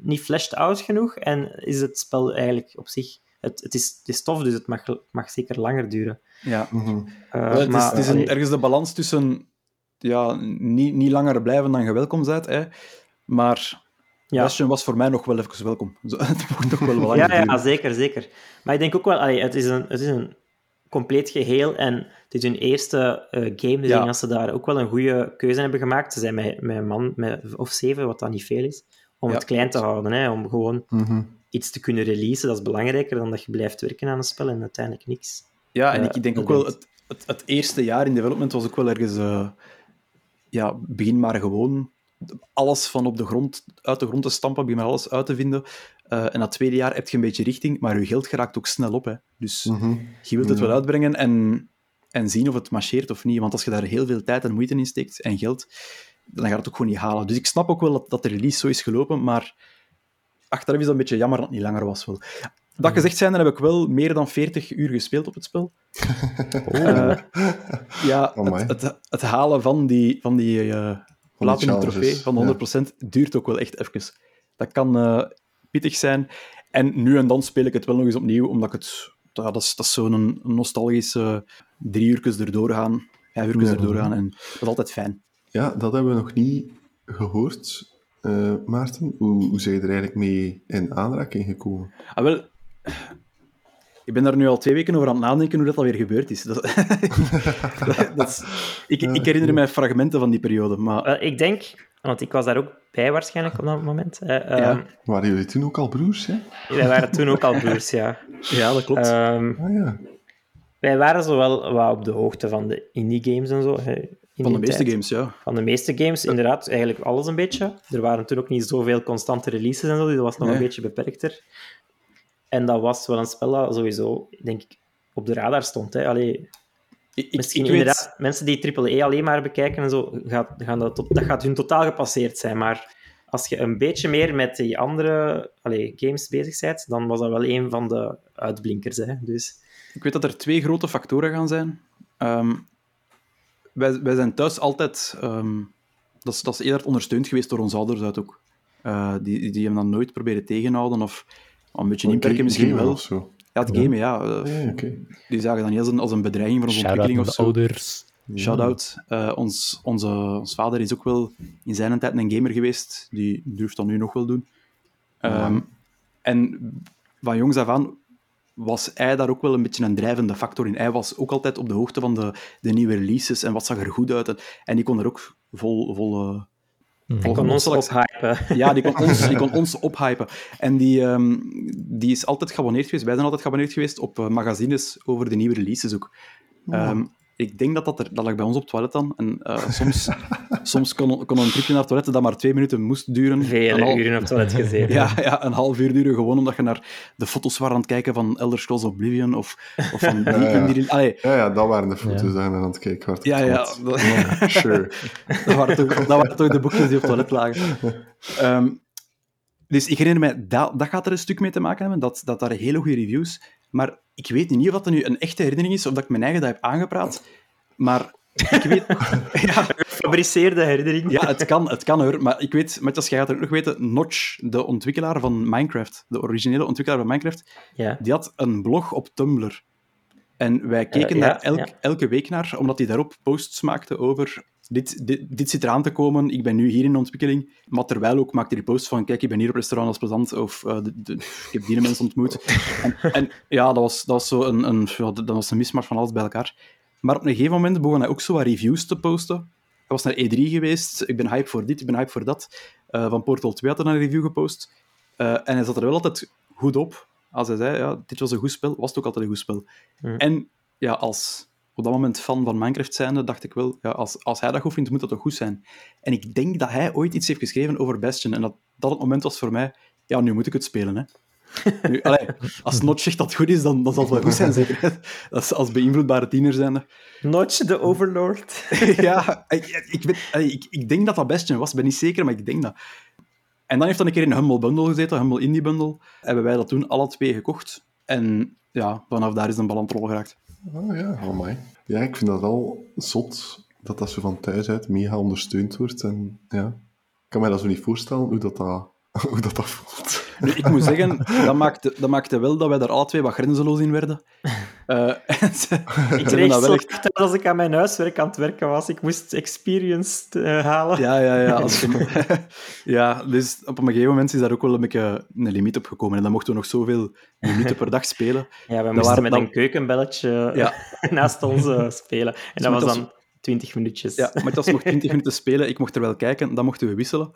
niet fleshed out genoeg en is het spel eigenlijk op zich... Het, het, is, het is tof, dus het mag, mag zeker langer duren.
Ja.
Mhm.
Eh,
het is, het is een, ergens de balans tussen ja, niet, niet langer blijven dan je welkom bent. Hè. Maar
ja.
Bastion was voor mij nog wel even welkom. Zo, [LAUGHS] het mocht toch wel
Ja, ja, zeker, zeker. Maar ik denk ook wel, allee, het, is een, het is een compleet geheel en het is hun eerste eh, game, dus ik
Ja.
denk dat ze daar ook wel een goede keuze hebben gemaakt. Ze zijn met, met een man met, of zeven, wat dan niet veel is, om
Ja.
het klein te houden, hè, om gewoon
Mhm.
iets te kunnen releasen. Dat is belangrijker dan dat je blijft werken aan een spel en uiteindelijk niks.
Ja, en
Eh,
ik denk ook wel, het, het, het eerste jaar in development was ook wel ergens... eh, ja, begin maar gewoon alles van op de grond, uit de grond te stampen, begin maar alles uit te vinden. Eh, en dat tweede jaar heb je een beetje richting, maar je geld geraakt ook snel op. Hè. Dus
Mhm.
je wilt het wel uitbrengen en, en zien of het marcheert of niet. Want als je daar heel veel tijd en moeite in steekt en geld, dan gaat het ook gewoon niet halen. Dus ik snap ook wel dat, dat de release zo is gelopen, maar achteraf is dat een beetje jammer dat het niet langer was. Wel. Dat gezegd zijnde heb ik wel meer dan 40 uur gespeeld op het spel. [LAUGHS] Eh, ja,
Amai.
het, het, het halen van die, van die eh platinum trofee van de 100% duurt ook wel echt even. Dat kan pittig zijn. En nu en dan speel ik het wel nog eens opnieuw, omdat ik het... Ja, dat is, dat is zo'n nostalgische drie uurtjes erdoor gaan, vijf uurtjes
Ja.
erdoor gaan. En dat is altijd fijn.
Ja, dat hebben we nog niet gehoord, eh, Maarten. Hoe, hoe zijn je er eigenlijk mee in aanraking gekomen?
Ah, wel... Ik ben daar nu al twee weken over aan het nadenken hoe dat alweer gebeurd is. [LAUGHS] Dat, dat is- ik, ik herinner mij fragmenten van die periode, maar...
Wel, ik denk, want ik was daar ook bij waarschijnlijk op dat moment. hè, ehm,
Ja.
Waren jullie toen ook al broers, hè?
Wij waren toen ook al broers, ja. [LAUGHS]
Ja, dat klopt.
Ehm,
Ah ja.
wij waren zo wel wat op de hoogte van de indie games en zo. hè,
van de meeste
tijd.
games, ja.
Van de meeste games, inderdaad, eigenlijk alles een beetje. Er waren toen ook niet zoveel constante releases en zo, dus dat was nog
Nee.
een beetje beperkter. En dat was wel een spel dat sowieso, denk ik, op de radar stond. Hè. Allee,
Ik,
misschien
ik weet-
inderdaad, mensen die AAA alleen maar bekijken en zo, gaat, gaan dat, tot- dat gaat hun totaal gepasseerd zijn. Maar als je een beetje meer met die andere allee, games bezig bent, dan was dat wel een van de uitblinkers. Hè. Dus
Ik weet dat er twee grote factoren gaan zijn. Ehm, wij, wij zijn thuis altijd... ehm, dat, is, dat is eerder ondersteund geweest door onze ouders uit ook. Eh, die, die hebben dat nooit proberen tegenhouden of een beetje inperken misschien
Gamen
wel.
Of zo.
Ja, het gamen, ja. eh,
Ja, oké.
Die zagen dat niet als een, als een bedreiging voor onze ontwikkeling of zo.
ouders.
Shout-out. Eh, ons, onze, ons vader is ook wel in zijn tijd een gamer geweest. Die durft dat nu nog wel doen. Ehm, En van jongs af aan was hij daar ook wel een beetje een drijvende factor in. Hij was ook altijd op de hoogte van de, de nieuwe releases en wat zag er goed uit. En, en die kon er ook vol... vol eh, vol
kon ons ophypen. [LAUGHS]
ja, die kon ons, die kon [LAUGHS] ons ophypen. En die, ehm, die is altijd geabonneerd geweest, wij zijn altijd geabonneerd geweest op eh, magazines over de nieuwe releases ook. Ehm, ik denk dat dat, er, dat lag bij ons op het toilet dan. En eh, soms, [LAUGHS] soms kon, kon een tripje naar het toilet dat maar twee minuten moest duren. Een
Vele
hal-
uren op het toilet gezeten. [LAUGHS]
Ja, ja, een half uur duren gewoon omdat je naar de foto's was aan het kijken van Elder Scrolls Oblivion of, of van [LAUGHS] die,
Ja, ja.
die- allee,
Ja, ja, dat waren de foto's
Ja.
aan het kijken waren.
Ja, ja, dat-
Ja, sure.
dat, waren toch, dat waren toch de boekjes die op het toilet lagen. Ehm, dus ik herinner mij, dat, dat gaat er een stuk mee te maken hebben, dat, dat daar hele goede reviews. Maar ik weet niet of dat nu een echte herinnering is, of dat ik mijn eigen dat heb aangepraat. Maar ik weet... [LAUGHS] ja,
Gefabriceerde herinnering.
ja, het kan, het kan hoor. Maar ik weet, Matthias, jij gaat het ook nog weten, Notch, de ontwikkelaar van Minecraft, de originele ontwikkelaar van Minecraft,
Ja.
die had een blog op Tumblr. En wij keken
Eh, ja,
daar elk, elke week naar, omdat hij daarop posts maakte over dit, dit, dit zit eraan te komen, ik ben nu hier in ontwikkeling. Maar terwijl ook maakte hij posts van, kijk, ik ben hier op restaurant als plezant, of eh, de, de- ik heb die mensen ontmoet. En, en ja, dat was, dat was zo een, een, ja, dat was een mismatch van alles bij elkaar. Maar op een gegeven moment begon hij ook zo wat reviews te posten. Hij was naar E3 geweest, ik ben hype voor dit, ik ben hype voor dat. Eh, van Portal 2 had hij een review gepost. Eh, en hij zat er wel altijd goed op. Als hij zei, ja, dit was een goed spel, was het ook altijd een goed spel. En ja, als op dat moment fan van Minecraft zijnde, dacht ik wel, ja, als, als hij dat goed vindt, moet dat toch goed zijn. En ik denk dat hij ooit iets heeft geschreven over Bastion. En dat dat het moment was voor mij, ja, nu moet ik het spelen, hè. Nu, [LAUGHS] allee, als Notch zegt dat het goed is, dan, dan zal het wel goed zijn, zeker. [LAUGHS] Is als beïnvloedbare tiener zijnde.
Notch, de Overlord. [LAUGHS]
ja, ik, ik, ik, ik denk dat dat Bastion was, ik ben niet zeker, maar ik denk dat. En dan heeft hij een keer in een Humble Bundle gezeten, Humble Indie Bundle. Hebben wij dat toen alle twee gekocht. En ja, vanaf daar is een bal aan het rollen geraakt.
Oh ja, amai. Ja, ik vind dat wel zot dat dat zo van thuis uit mega ondersteund wordt. En ja, ik kan me dat zo niet voorstellen hoe dat, dat, [LAUGHS] hoe dat, dat voelt.
Nu, ik moet zeggen, dat maakte, dat maakte wel dat wij daar alle twee wat grenzeloos in werden. [LAUGHS] Eh, [LAUGHS] en ze-
Ik kreeg
dat echt-
als ik aan mijn huiswerk aan het werken was. Ik moest experience eh, halen.
Ja, ja, ja. Als je- [LAUGHS] ja, dus op een gegeven moment is daar ook wel een beetje een limiet op gekomen. En dan mochten we nog zoveel minuten per dag spelen.
Ja, we moesten
waren
met
dan-
een keukenbelletje
Ja.
naast ons eh, spelen. En dat
met
was
als-
dan 20 minuutjes.
Ja, maar het was nog 20 minuten spelen. Ik mocht er wel kijken, dan mochten we wisselen.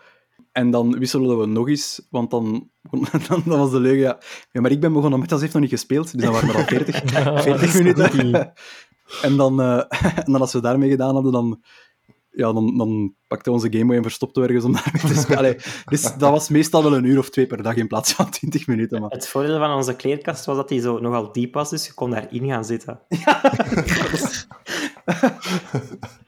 En dan wisselden we nog eens, want dan, [LAUGHS] dan, dan was de leugen, ja. ja, maar ik ben begonnen, Matthias heeft nog niet gespeeld, dus dan waren we al 40, 40 [LAUGHS] minuten. en, dan, eh, [LAUGHS] en dan als we daarmee gedaan hadden, dan, ja, dan, dan pakte onze Game Boy en verstopte ergens om daarmee te spelen. Allee, dus dat was meestal wel een uur of twee per dag in plaats van 20 minuten. Maar...
Het voordeel van onze kleerkast was dat die zo nogal diep was, dus je kon daarin gaan zitten.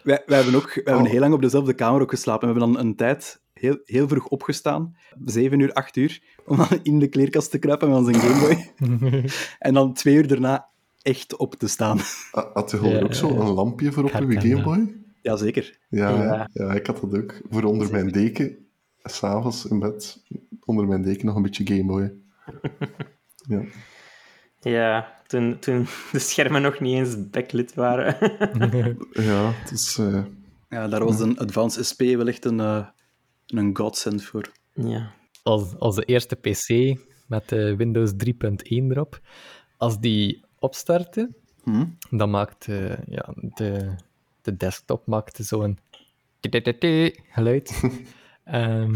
Wij, wij hebben ook wij hebben
Oh.
heel lang op dezelfde kamer ook geslapen. We hebben dan een tijd heel, heel vroeg opgestaan, 7 uur, 8 uur, om dan in de kleerkast te kruipen met onze Game Boy. [LAUGHS] en dan twee uur daarna echt op te staan.
Ha- Had je gewoon
Ja,
ook zo een lampje voor op je
herken
Game
dat.
Boy?
Jazeker.
Ja,
Ja.
ja. ja, ik had dat ook. Voor onder mijn deken, s'avonds in bed, onder mijn deken nog een beetje Game Boy. Ja.
Ja, toen, toen de schermen nog niet eens backlit waren. [LAUGHS]
Ja, het is... eh,
Ja, daar was een Advanced SP wel echt een, eh, een godsend voor.
ja.
als, als de eerste PC met de Windows 3.1 erop, als die opstartte,
Hm?
dan maakte ja, de, de desktop maakte zo'n geluid. [LAUGHS] Ehm,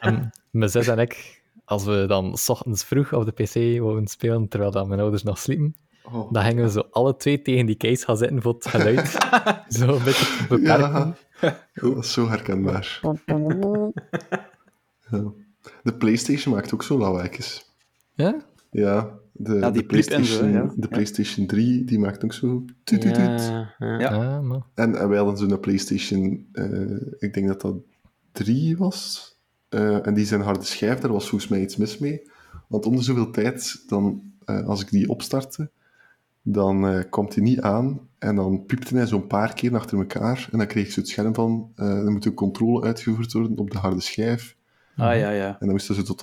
en mijn zus en ik, als we dan s ochtends vroeg op de PC wouden spelen, terwijl dan mijn ouders nog sliepen,
oh.
dan gingen we zo alle twee tegen die case gaan zitten voor het geluid. [LAUGHS] zo een beetje te beperken.
Ja, dat is zo herkenbaar. [LAUGHS] Ja. De PlayStation maakt ook zo lawaaijes.
Ja?
Ja, de,
Ja, die
de,
piep en zo,
PlayStation,
ja.
de
Ja.
PlayStation 3 die maakt ook zo.
Ja, ja.
Ja.
Ja, maar...
En, en wij hadden zo'n PlayStation, eh, ik denk dat dat 3 was. Eh, en die zijn harde schijf, daar was volgens mij iets mis mee. Want om de zoveel tijd, dan, eh, als ik die opstartte, dan eh, komt hij niet aan. En dan piepte hij zo'n paar keer achter elkaar. En dan kreeg je zo het scherm van, eh er moet een controle uitgevoerd worden op de harde schijf.
Ah, ja, ja.
En dan moest hij zo tot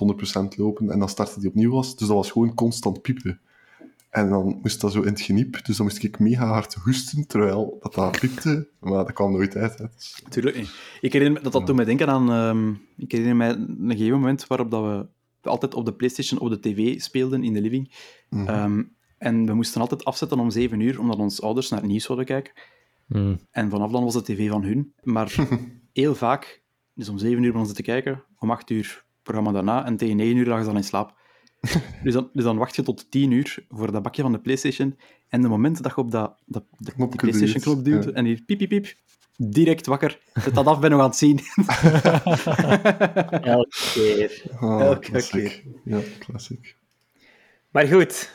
100% lopen. En dan startte die opnieuw was. Dus dat was gewoon constant piepen. En dan moest dat zo in het geniep. Dus dan moest ik mega hard hoesten, terwijl dat daar piepte. Maar dat kwam nooit uit. Hè. Dus,
Tuurlijk niet. Ik herinner me dat dat toen mij denken aan... ehm, ik herinner mij een gegeven moment waarop dat we altijd op de Playstation op de tv speelden in de living.
mhm.
Ehm, en we moesten altijd afzetten om 7 uur, omdat onze ouders naar het nieuws wilden kijken.
Hmm.
En vanaf dan was de tv van hun. Maar [LAUGHS] heel vaak, dus om 7 uur begonnen ze te kijken, om 8 uur programma daarna, en tegen 9 uur lagen ze dan in slaap. [LAUGHS] dus, dan, dus dan wacht je tot 10 uur voor dat bakje van de PlayStation. En de moment dat je op dat, dat, de, PlayStation-knop
duwt, ja.
en die piep, piep, piep, direct wakker. Zet dat af, ben nog aan het zien. [LAUGHS]
Elke keer.
Ah,
elke
klassiek. Ja, klassiek.
Maar goed,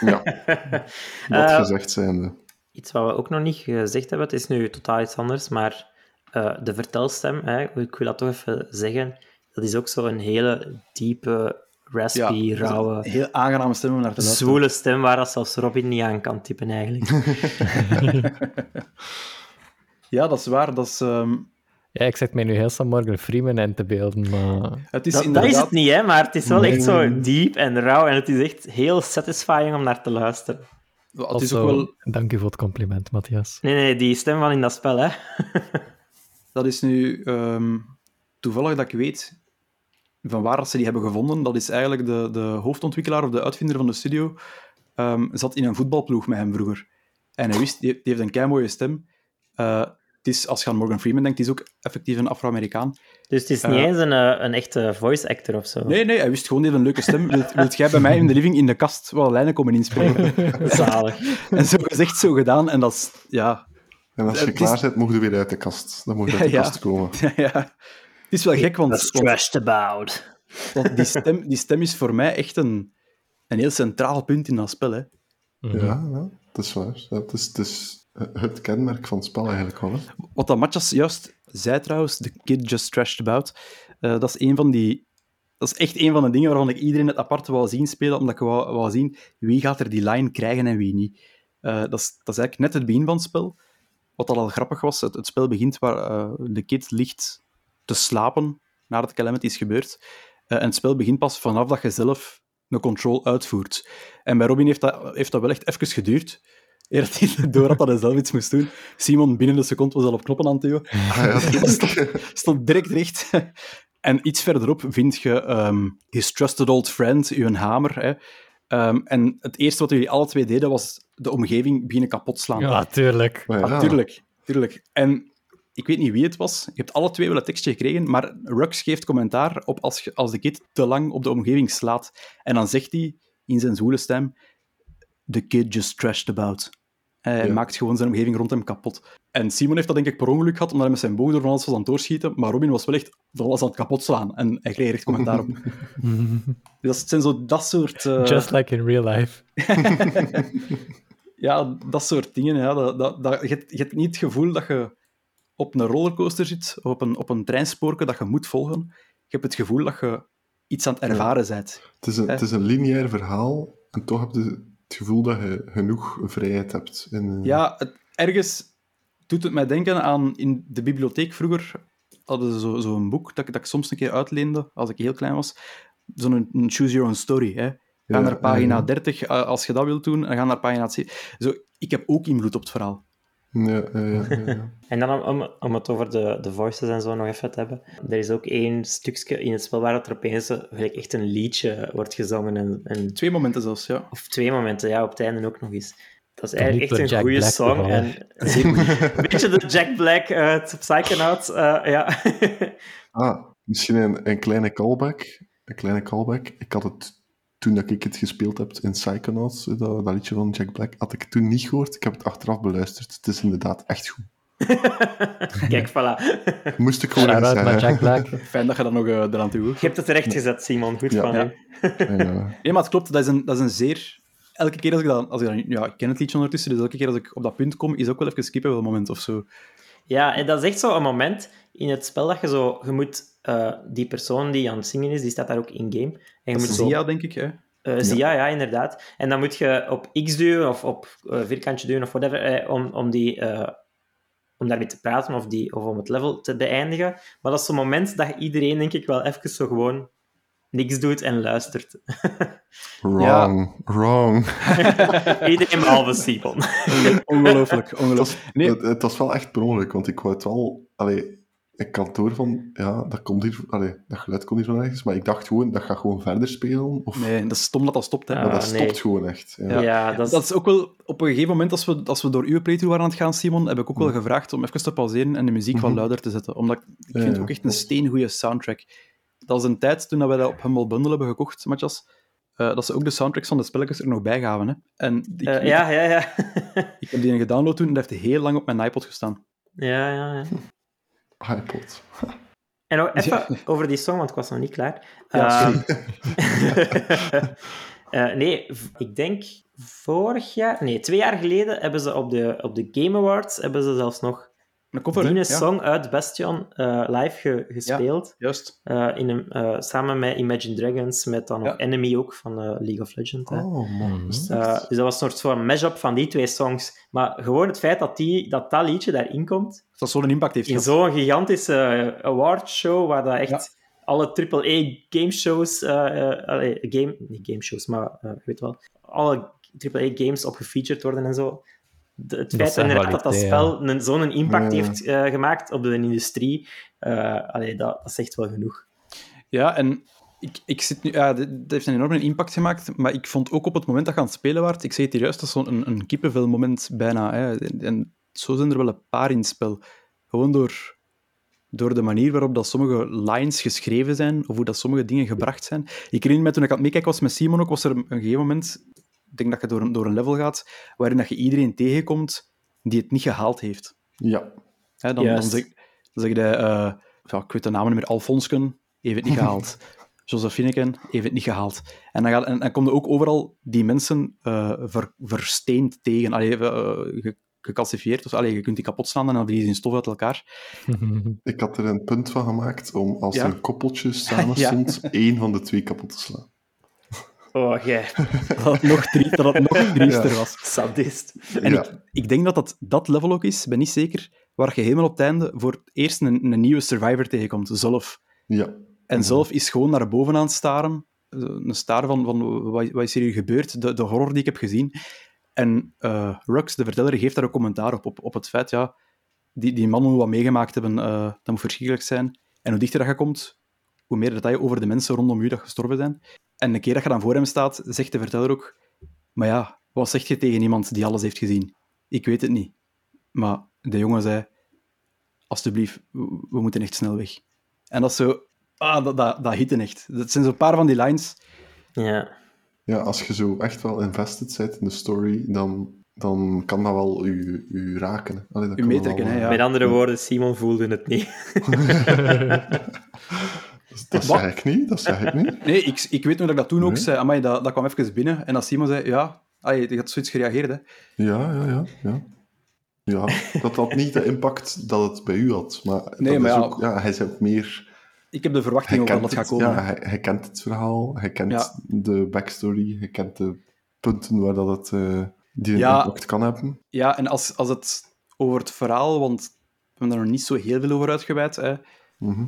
Ja, [LAUGHS] dat
Eh,
gezegd zijnde.
iets wat we ook nog niet gezegd hebben, het is nu totaal iets anders, maar eh, de vertelstem, hè, ik wil dat toch even zeggen, dat is ook zo'n hele diepe, raspy, rauwe,
heel aangename stem om naar te luisteren.
zwoele stem waar dat zelfs Robin niet aan kan typen eigenlijk. [LAUGHS] [LAUGHS]
Ja, dat is waar. Dat is, ehm,
Ja, ik zet mij nu heel snel Morgan Freeman in te beelden, maar...
het is
Dat, is het niet, hè, maar het is wel
Nee.
echt zo diep en rauw en het is echt heel satisfying om naar te luisteren.
Het is ook wel...
Dank u voor het compliment, Matthias.
Nee, nee, die stem van in dat spel, hè.
Dat is nu ehm, toevallig dat ik weet van waar dat ze die hebben gevonden. Dat is eigenlijk de, de hoofdontwikkelaar of de uitvinder van de studio. ehm, zat in een voetbalploeg met hem vroeger. En hij wist, die, die heeft een kei mooie stem. Eh, is, als je aan Morgan Freeman denkt, het is ook effectief een Afro-Amerikaan.
Dus het is niet
Eh.
eens een, eh, een echte voice actor of zo.
Nee, nee, hij wist gewoon, heeft een leuke stem. Wilt, wilt jij bij mij in de living in de kast wel lijnen komen inspreken? [LAUGHS]
Zalig.
en zo gezegd, zo gedaan. En dat is, ja,
En als je
het is-
klaar bent, mocht je weer uit de kast. Dan moet je uit de
Ja, [LAUGHS] ja.
kast komen. [LAUGHS]
ja. Het is wel gek, want,
about.
Want die stem, die stem is voor mij echt een, een heel centraal punt in dat spel. Hè.
Ja, ja, dat is waar. Ja, het, is, het is het kenmerk van het spel eigenlijk wel.
Wat dat Matjas juist zei trouwens, The Kid Just Trashed About, eh, dat is een van die... Dat is echt een van de dingen waarvan ik iedereen het apart wou zien spelen, omdat ik wou, wou zien wie gaat er die line krijgen en wie niet. Eh, dat, is, dat is eigenlijk net het begin van het spel. Wat al, al grappig was, het, spel begint waar eh, de kid ligt te slapen nadat Calamity is gebeurd. En het spel begint pas vanaf dat je zelf een control uitvoert. En bij Robin heeft dat, heeft dat wel echt even geduurd. Eer dat hij [LAUGHS] door had dat hij zelf iets moest doen. Simon binnen een seconde was al op knoppen aan het duwen.
Ah, ja, [LAUGHS]
Stond direct recht. [LAUGHS] En iets verderop vind je ehm, His Trusted Old Friend, uw hamer. Hè. Ehm, en het eerste wat jullie alle twee deden, was de omgeving beginnen kapot slaan.
Ja, tuurlijk.
Ja,
Ah, tuurlijk, tuurlijk. En ik weet niet wie het was. Je hebt alle twee wel een tekstje gekregen, maar Rux geeft commentaar op als, je, als de kid te lang op de omgeving slaat. En dan zegt hij in zijn zwoele stem: The kid just trashed about. Hij
Ja.
maakt gewoon zijn omgeving rond hem kapot. En Simon heeft dat denk ik per ongeluk gehad, omdat hij met zijn boog door van alles was aan het doorschieten. Maar Robin was wel echt van alles aan het kapot slaan. En hij kreeg echt commentaar op. [LAUGHS] Dus dat zijn zo dat soort... eh,
Just like in real life. [LAUGHS]
Ja, dat soort dingen. Ja, dat, dat, dat, je, hebt, je hebt niet het gevoel dat je op een rollercoaster zit, of op een, op een treinspoorke dat je moet volgen. Je hebt het gevoel dat je iets aan het ervaren bent.
Het is, een, het is een lineair verhaal en toch heb je het gevoel dat je genoeg vrijheid hebt. In, eh,
Ja, het, ergens doet het mij denken aan in de bibliotheek vroeger. Hadden ze zo'n zo een boek dat, ik- dat ik soms een keer uitleende als ik heel klein was. Zo'n een Choose Your Own Story. Hè. Ga
Ja,
naar pagina
ja, ja.
30 eh, als je dat wilt doen, en ga naar pagina 7. Zo, ik heb ook invloed op het verhaal.
Ja, ja, ja. [LAUGHS]
En dan om, om, om het over de, de voices en zo nog even te hebben. Er is ook één stukje in het spel waar het er opeens eh, gelijk echt een liedje wordt gezongen. En, en,
Twee momenten zelfs, ja.
of twee momenten, ja, op het einde ook nog eens. Dat is eigenlijk echt een
Jack
goede
Black
song. En [LAUGHS] een beetje de Jack Black uit Psychonauts. eh ja. [LAUGHS]
Ah, misschien een, een kleine callback. Een kleine callback. Ik had het toen dat ik het gespeeld heb in Psychonauts, dat, dat liedje van Jack Black, had ik toen niet gehoord. Ik heb het achteraf beluisterd. Het is inderdaad echt goed. [LAUGHS]
Kijk, voilà.
Moest ik gewoon zeggen.
Jack Black. [LAUGHS]
Fijn dat je dat nog eh, eraan toe
Je hebt het terecht gezet, Simon. Goed
Ja.
van
Ja.
eh,
Nee, [LAUGHS] maar het klopt. Dat is een, dat is een zeer... Elke keer als ik dat... Als ik, dat ja, ik ken het liedje ondertussen, dus elke keer als ik op dat punt kom, is ook wel even skippen wel een moment of zo.
Ja, en dat is echt zo een moment in het spel dat je zo... Je moet... eh, die persoon die aan het zingen is, die staat daar ook in-game. En je
Dat
moet zo...
Zia, denk ik. Hè?
Eh, Zia, ja, inderdaad. En dan moet je op X duwen of op eh, vierkantje duwen of whatever, eh, om, om, die, eh, om daarmee te praten of, die, of om het level te beëindigen. Maar dat is zo'n moment dat iedereen, denk ik, wel even zo gewoon niks doet en luistert.
wrong, wrong. [LAUGHS]
iedereen behalve Simon.
Ongelooflijk, ongelooflijk. Nee,
Het, het was wel echt per ongeluk, want ik wou het wel... Allee, ik kan door van... Ja, dat, komt hier, allee, dat geluid komt hier van ergens, maar ik dacht gewoon, dat gaat gewoon verder spelen. Of,
nee, dat is stom dat dat stopt. Hè.
Maar dat stopt gewoon echt. Ja.
Ja.
Ja, dat is...
Dat is ook wel... Op een gegeven moment, als we, als we door uw playthrough waren aan het gaan, Simon, heb ik ook wel gevraagd om even te pauzeren en de muziek wat
Mhm.
luider te zetten. Omdat ik, ik
Ja,
vind het ook echt een
klopt.
steengoede soundtrack. Dat was een tijd toen we dat op Humble Bundle hebben gekocht, Matjas, eh, dat ze ook de soundtracks van de spelletjes er nog bij gaven. Hè. En ik,
Eh, ja, ja, ja. [LAUGHS]
ik heb die gedownload toen en dat heeft heel lang op mijn iPod gestaan.
ja, ja, ja.
iPod.
En nog even over die song, want ik was nog niet klaar.
Ja,
Ehm, [LAUGHS] eh, nee, ik denk vorig jaar... Nee, twee jaar geleden hebben ze op de, op de Game Awards hebben ze zelfs nog
Een cover,
die een
Ja,
song uit Bastion eh, live ge- gespeeld.
juist.
Eh, in een, eh, samen met Imagine Dragons, met dan
Ja.
Enemy ook van eh, League of Legends. hè.
Oh, man.
Eh, dus dat was een soort van mash-up van die twee songs. Maar gewoon het feit dat die, dat, dat liedje daarin komt,
Dat zo'n impact heeft
in
gehad.
zo'n gigantische awardshow, waar dat echt
Ja.
alle eh eh, allee, game, niet gameshows, maar eh, je weet wel, alle AAA games op gefeatured worden en zo. De- het
Dat
feit inderdaad dat dat
kwaliteit,
spel een, zo'n impact
Ja.
heeft eh, gemaakt op de industrie, eh, allee, dat, dat zegt wel genoeg.
Ja, en ik, ik zit nu, ja, dit, dit heeft een enorme impact gemaakt, maar ik vond ook op het moment dat je aan het spelen waart, ik zei het hier juist, dat is zo'n een, een kippenvel-moment bijna. Hè, en, en zo zijn er wel een paar in het spel. Gewoon door, door de manier waarop dat sommige lines geschreven zijn, of hoe dat sommige dingen gebracht zijn. Ik herinner me toen ik aan het meekijken was met Simon ook, was er een gegeven moment, ik denk dat je door een, door een level gaat, waarin dat je iedereen tegenkomt die het niet gehaald heeft.
Ja.
Hè, dan, dan, zeg, dan zeg je, eh, ja, ik weet de namen niet meer, Alfonsken, heeft het niet [LAUGHS] gehaald. Josephineken heeft het niet gehaald. En dan, gaat, en, dan kom je ook overal die mensen eh, ver, versteend tegen. Allee, eh, ge- gecalcifieerd. Dus, allee, je kunt die kapot slaan en dan vliegen ze in stof uit elkaar. [LAUGHS]
Ik had er een punt van gemaakt om als
Ja.
er een koppeltje samen [LAUGHS]
Ja.
stond, één van de twee kapot te slaan.
Oh, jij, [LAUGHS]
Dat het nog, drie, dat het nog driester was.
sadist.
En
Ja.
ik, ik denk dat, dat dat level ook is, ben niet zeker, waar je helemaal op het einde voor het eerst een, een nieuwe survivor tegenkomt, Zolf.
Ja.
En zelf is gewoon naar boven aan het staren. Eh, Een staar van, van wat, wat is hier gebeurd, de, de horror die ik heb gezien. En eh, Rux, de verteller, geeft daar ook commentaar op, op, op het feit, ja, die, die mannen moet wat meegemaakt hebben, eh, dat moet verschrikkelijk zijn. En hoe dichter dat je komt, hoe meer detail over de mensen rondom u dat gestorven zijn. En een keer dat je dan voor hem staat, zegt de verteller ook, maar ja, wat zeg je tegen iemand die alles heeft gezien? Ik weet het niet. Maar de jongen zei, alsjeblieft, we moeten echt snel weg. En dat is zo, ah, dat, dat, dat hitte echt. Dat zijn zo'n paar van die lines.
Ja.
ja, als je zo echt wel invested bent in de story, dan dan kan dat wel u, u raken. Allee, dat
U
wel,
meetrekken, hè, ja.
Met andere woorden, Simon voelde het niet. [LAUGHS] [LAUGHS] [LAUGHS]
Dat, dat zeg ik niet, dat zeg ik niet.
Nee, ik, ik weet nog dat ik dat toen ook zei. Amai, dat, dat kwam even binnen. En als Simon zei, ja, je had zoiets gereageerd, hè.
Ja, ja, ja. Ja, ja dat had niet de impact dat het bij u had. Maar,
Nee,
dat
maar ja.
ook, ja, hij is ook meer...
Ik heb de verwachting ook dat dat
het,
gaat komen.
ja, hij, hij kent het verhaal, hij kent
Ja.
de backstory, hij kent de punten waar dat het eh, die
Ja.
impact kan hebben.
Ja, en als, als het over het verhaal, want we hebben daar nog niet zo heel veel over uitgeweid, hè.
Mhm.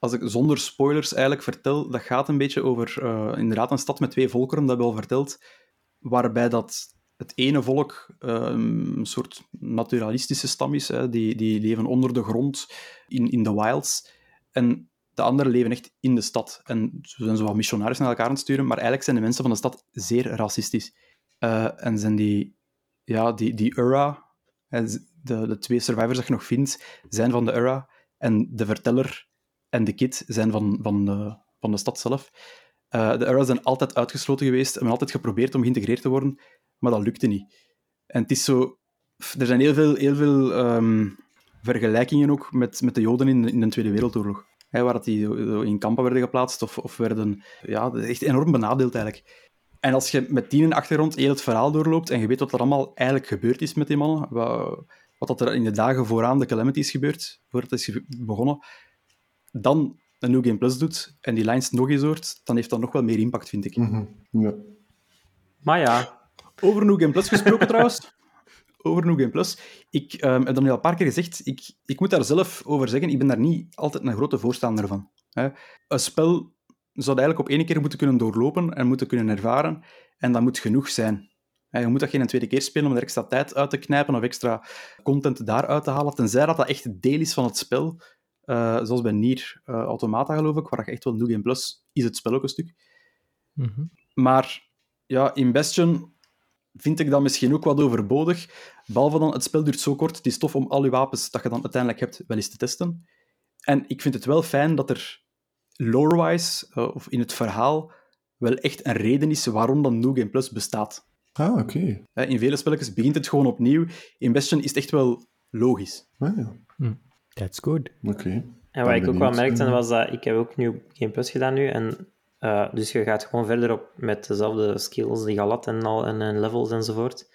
Als ik zonder spoilers eigenlijk vertel, dat gaat een beetje over eh, inderdaad een stad met twee volkeren, dat hebben al verteld, waarbij dat het ene volk eh, een soort naturalistische stam is, hè, die, die leven onder de grond in, in de wilds, en de anderen leven echt in de stad. En ze zijn zo wat missionarissen naar elkaar aan het sturen, maar eigenlijk zijn de mensen van de stad zeer racistisch. Eh, en zijn die, ja, die, die Ura, de, de twee survivors dat je nog vindt, zijn van de Ura, en de verteller en de kid zijn van, van, de, van de stad zelf. Eh, de Arrows zijn altijd uitgesloten geweest en hebben altijd geprobeerd om geïntegreerd te worden, maar dat lukte niet. En het is zo... Er zijn heel veel, heel veel ehm, vergelijkingen ook met, met de Joden in, in de Tweede Wereldoorlog. Waar dat die in kampen werden geplaatst of, of werden... Ja, echt enorm benadeeld eigenlijk. En als je met die in achtergrond heel het verhaal doorloopt en je weet wat er allemaal eigenlijk gebeurd is met die mannen, wat, wat er in de dagen vooraan de Calamity is gebeurd, voordat het is begonnen, dan een New Game Plus doet en die lines nog eens hoort, dan heeft dat nog wel meer impact, vind ik.
Mhm. Ja.
Maar ja,
Over New Game Plus gesproken [LAUGHS] trouwens. Over New Game Plus. Ik ehm, heb dat nu al een paar keer gezegd. Ik, ik moet daar zelf over zeggen. Ik ben daar niet altijd een grote voorstander van. Hè. Een spel zou eigenlijk op één keer moeten kunnen doorlopen en moeten kunnen ervaren. En dat moet genoeg zijn. Hè, Je moet dat geen tweede keer spelen om er extra tijd uit te knijpen of extra content daaruit te halen. Tenzij dat dat echt deel is van het spel. Eh, zoals bij Nier eh, Automata, geloof ik, waar je echt wel New Game Plus is het spel ook een stuk.
Mhm.
Maar ja, in Bastion vind ik dat misschien ook wat overbodig. Behalve dan, het spel duurt zo kort, het is tof om al je wapens dat je dan uiteindelijk hebt wel eens te testen. En ik vind het wel fijn dat er lore-wise, eh, of in het verhaal, wel echt een reden is waarom dan New Game Plus bestaat.
Ah, oké.
In vele spelletjes begint het gewoon opnieuw. In Bastion is het echt wel logisch.
Ah, ja.
That's good.
Oké.
En wat ik ook wel merkte, was dat ik heb ook nu Game Plus gedaan nu. En, eh, dus je gaat gewoon verder op met dezelfde skills die je had en, al, en, en levels enzovoort.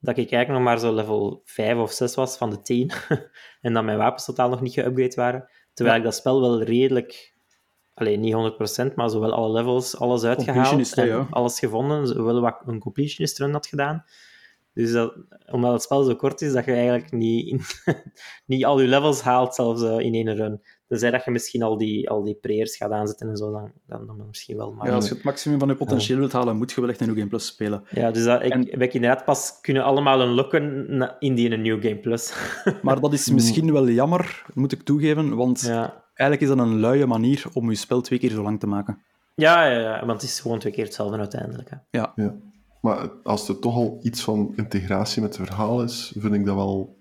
Dat ik eigenlijk nog maar zo level 5 of 6 was van de 10. [LAUGHS] en dat mijn wapens totaal nog niet geüpgrade waren. Terwijl ik dat spel wel redelijk... Alleen niet 100%, maar zowel alle levels, alles uitgehaald en
ja.
alles gevonden. Zowel wat een completionist run had gedaan. Dus dat, omdat het spel zo kort is, dat je eigenlijk niet, [LAUGHS] niet al je levels haalt, zelfs eh, in één run. Tenzij dat je misschien al die, al die prayers gaat aanzetten en zo, dan, dan, dan misschien wel. Maar,
Ja, als je het maximum van je potentieel wilt halen, moet je wel echt een New Game Plus spelen.
Ja, dus dat, ik,
En-
heb ik inderdaad pas kunnen allemaal unlocken na- in die een New Game Plus. [LAUGHS]
Maar dat is misschien wel jammer, moet ik toegeven, want
ja.
eigenlijk is dat een luie manier om je spel twee keer zo lang te maken.
Ja, ja, ja, want het is gewoon twee keer hetzelfde uiteindelijk. Hè.
Ja. Maar als er toch al iets van integratie met het verhaal is, vind ik dat wel...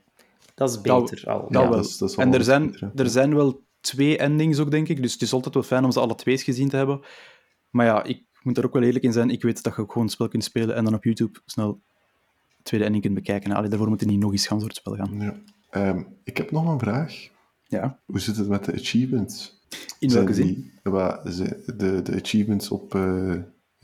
Dat is
Dat-
beter al.
dat
ja,
wel.
Dat is, dat is
En er zijn,
beter,
er zijn wel twee endings ook, denk ik. Dus het is altijd wel fijn om ze alle twee eens gezien te hebben. Maar ja, ik moet daar ook wel eerlijk in zijn. Ik weet dat je ook gewoon een spel kunt spelen en dan op YouTube snel de tweede ending kunt bekijken. Allee, daarvoor moet je niet nog eens gaan door het spel gaan.
Ja. Ehm, ik heb nog een vraag.
Ja.
Hoe zit het met de achievements?
In
Zijn
welke zin?
die- de, de achievements op, eh,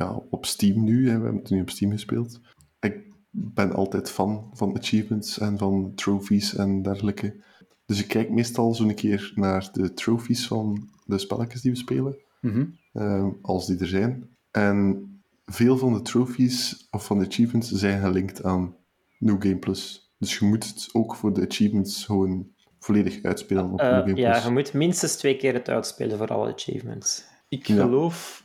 ja, op Steam nu, hè, we hebben het nu op Steam gespeeld. Ik ben altijd fan van achievements en van trophies en dergelijke. Dus ik kijk meestal zo'n keer naar de trophies van de spelletjes die we spelen,
Mhm.
eh, als die er zijn. En veel van de trophies of van de achievements zijn gelinkt aan New Game Plus. Dus je moet het ook voor de achievements gewoon volledig uitspelen op
Eh,
New Game
ja,
Plus.
je moet minstens twee keer het uitspelen voor alle achievements.
Ik
Ja.
geloof...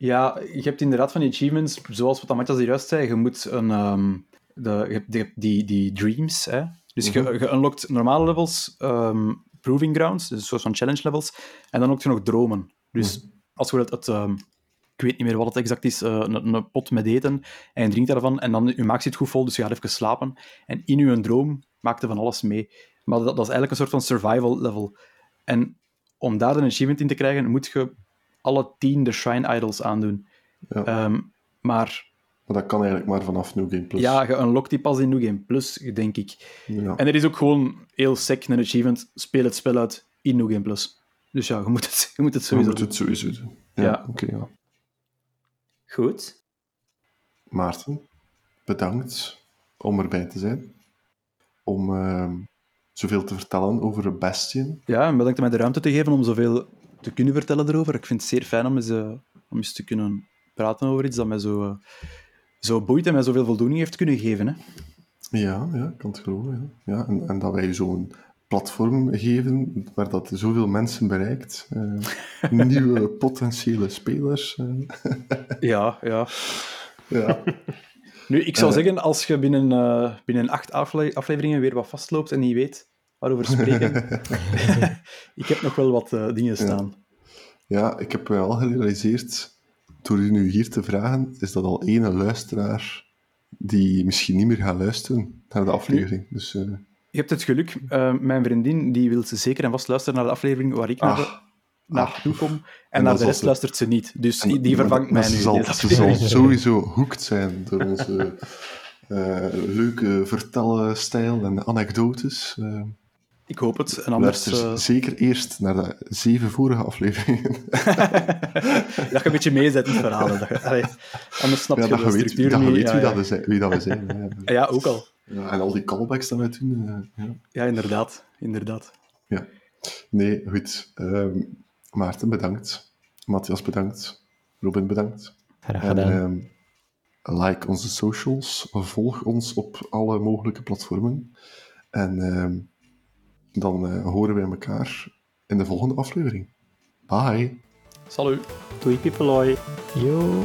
Ja, je hebt inderdaad van die achievements, zoals wat Matthias juist zei, je moet een... ehm, de, je hebt, die, die dreams, hè. Dus je, je unlockt normale levels, ehm, proving grounds, dus een soort van challenge levels, en dan ook je nog dromen. Dus als je het, het ehm, ik weet niet meer wat het exact is, eh, een, een pot met eten, en je drinkt daarvan, en dan je maag zit goed vol, dus je gaat even slapen, en in je droom maakt je van alles mee. Maar dat, dat is eigenlijk een soort van survival level. En om daar een achievement in te krijgen, moet je alle tien de Shrine Idols aandoen.
Ja.
Ehm, maar
Maar dat kan eigenlijk maar vanaf New Game Plus.
Ja, je unlockt die pas in New Game Plus, denk ik.
Ja.
En er is ook gewoon heel sec een achievement, speel het spel uit in New Game Plus. Dus ja, je moet het, je moet het
We
sowieso
moeten
doen.
het sowieso doen. Ja,
Ja.
oké. ja.
Goed.
Maarten, bedankt om erbij te zijn. Om ehm, zoveel te vertellen over Bastion.
Ja, en bedankt om mij de ruimte te geven om zoveel te kunnen vertellen erover. Ik vind het zeer fijn om eens, eh, om eens te kunnen praten over iets dat mij zo, eh, zo boeit en mij zoveel voldoening heeft kunnen geven. Hè.
Ja, ja, ik kan het geloven. Ja. Ja, en, en dat wij zo'n platform geven waar dat zoveel mensen bereikt. eh, [LAUGHS] nieuwe potentiële spelers.
Ja, ja.
ja.
Nu, ik zou zeggen, als je binnen, binnen acht afle- afleveringen weer wat vastloopt en niet weet waarover spreken, [LAUGHS] ik heb nog wel wat eh, dingen staan.
ja, ik heb me al gerealiseerd, door u nu hier te vragen, is dat al ene luisteraar die misschien niet meer gaat luisteren naar de aflevering. Dus eh,
Je hebt het geluk, eh, mijn vriendin die wil zeker en vast luisteren naar de aflevering waar ik naar,
Ah.
naartoe kom. En,
En
naar de rest
ze-
luistert ze niet. Dus die, vervangt mij nu.
Ze zal, ze sowieso hoekt zijn door onze leuke vertelstijl en anekdotes.
Ik hoop het. En anders
luister
eh,
zeker eerst naar de zeven vorige afleveringen. [LAUGHS]
dat je een beetje mee zet in het verhaal. Dat je- allee, anders snap
ja,
je
dat
de
je weet,
structuur
dat je weet
ja,
wie,
ja.
Dat we zijn, wie dat we zijn. Ja. [LAUGHS]
Ja, ook al.
Ja, en al die callbacks dat we doen. eh, ja.
Ja, inderdaad. inderdaad.
Ja. Nee, goed. Ehm, Maarten, bedankt. Matthias, bedankt. Robin, bedankt.
Graag
En
gedaan.
ehm, like onze socials. Volg ons op alle mogelijke platformen. En ehm, dan eh, horen wij elkaar in de volgende aflevering. Bye.
Salut.
Doei, Pipeloi.
Yo.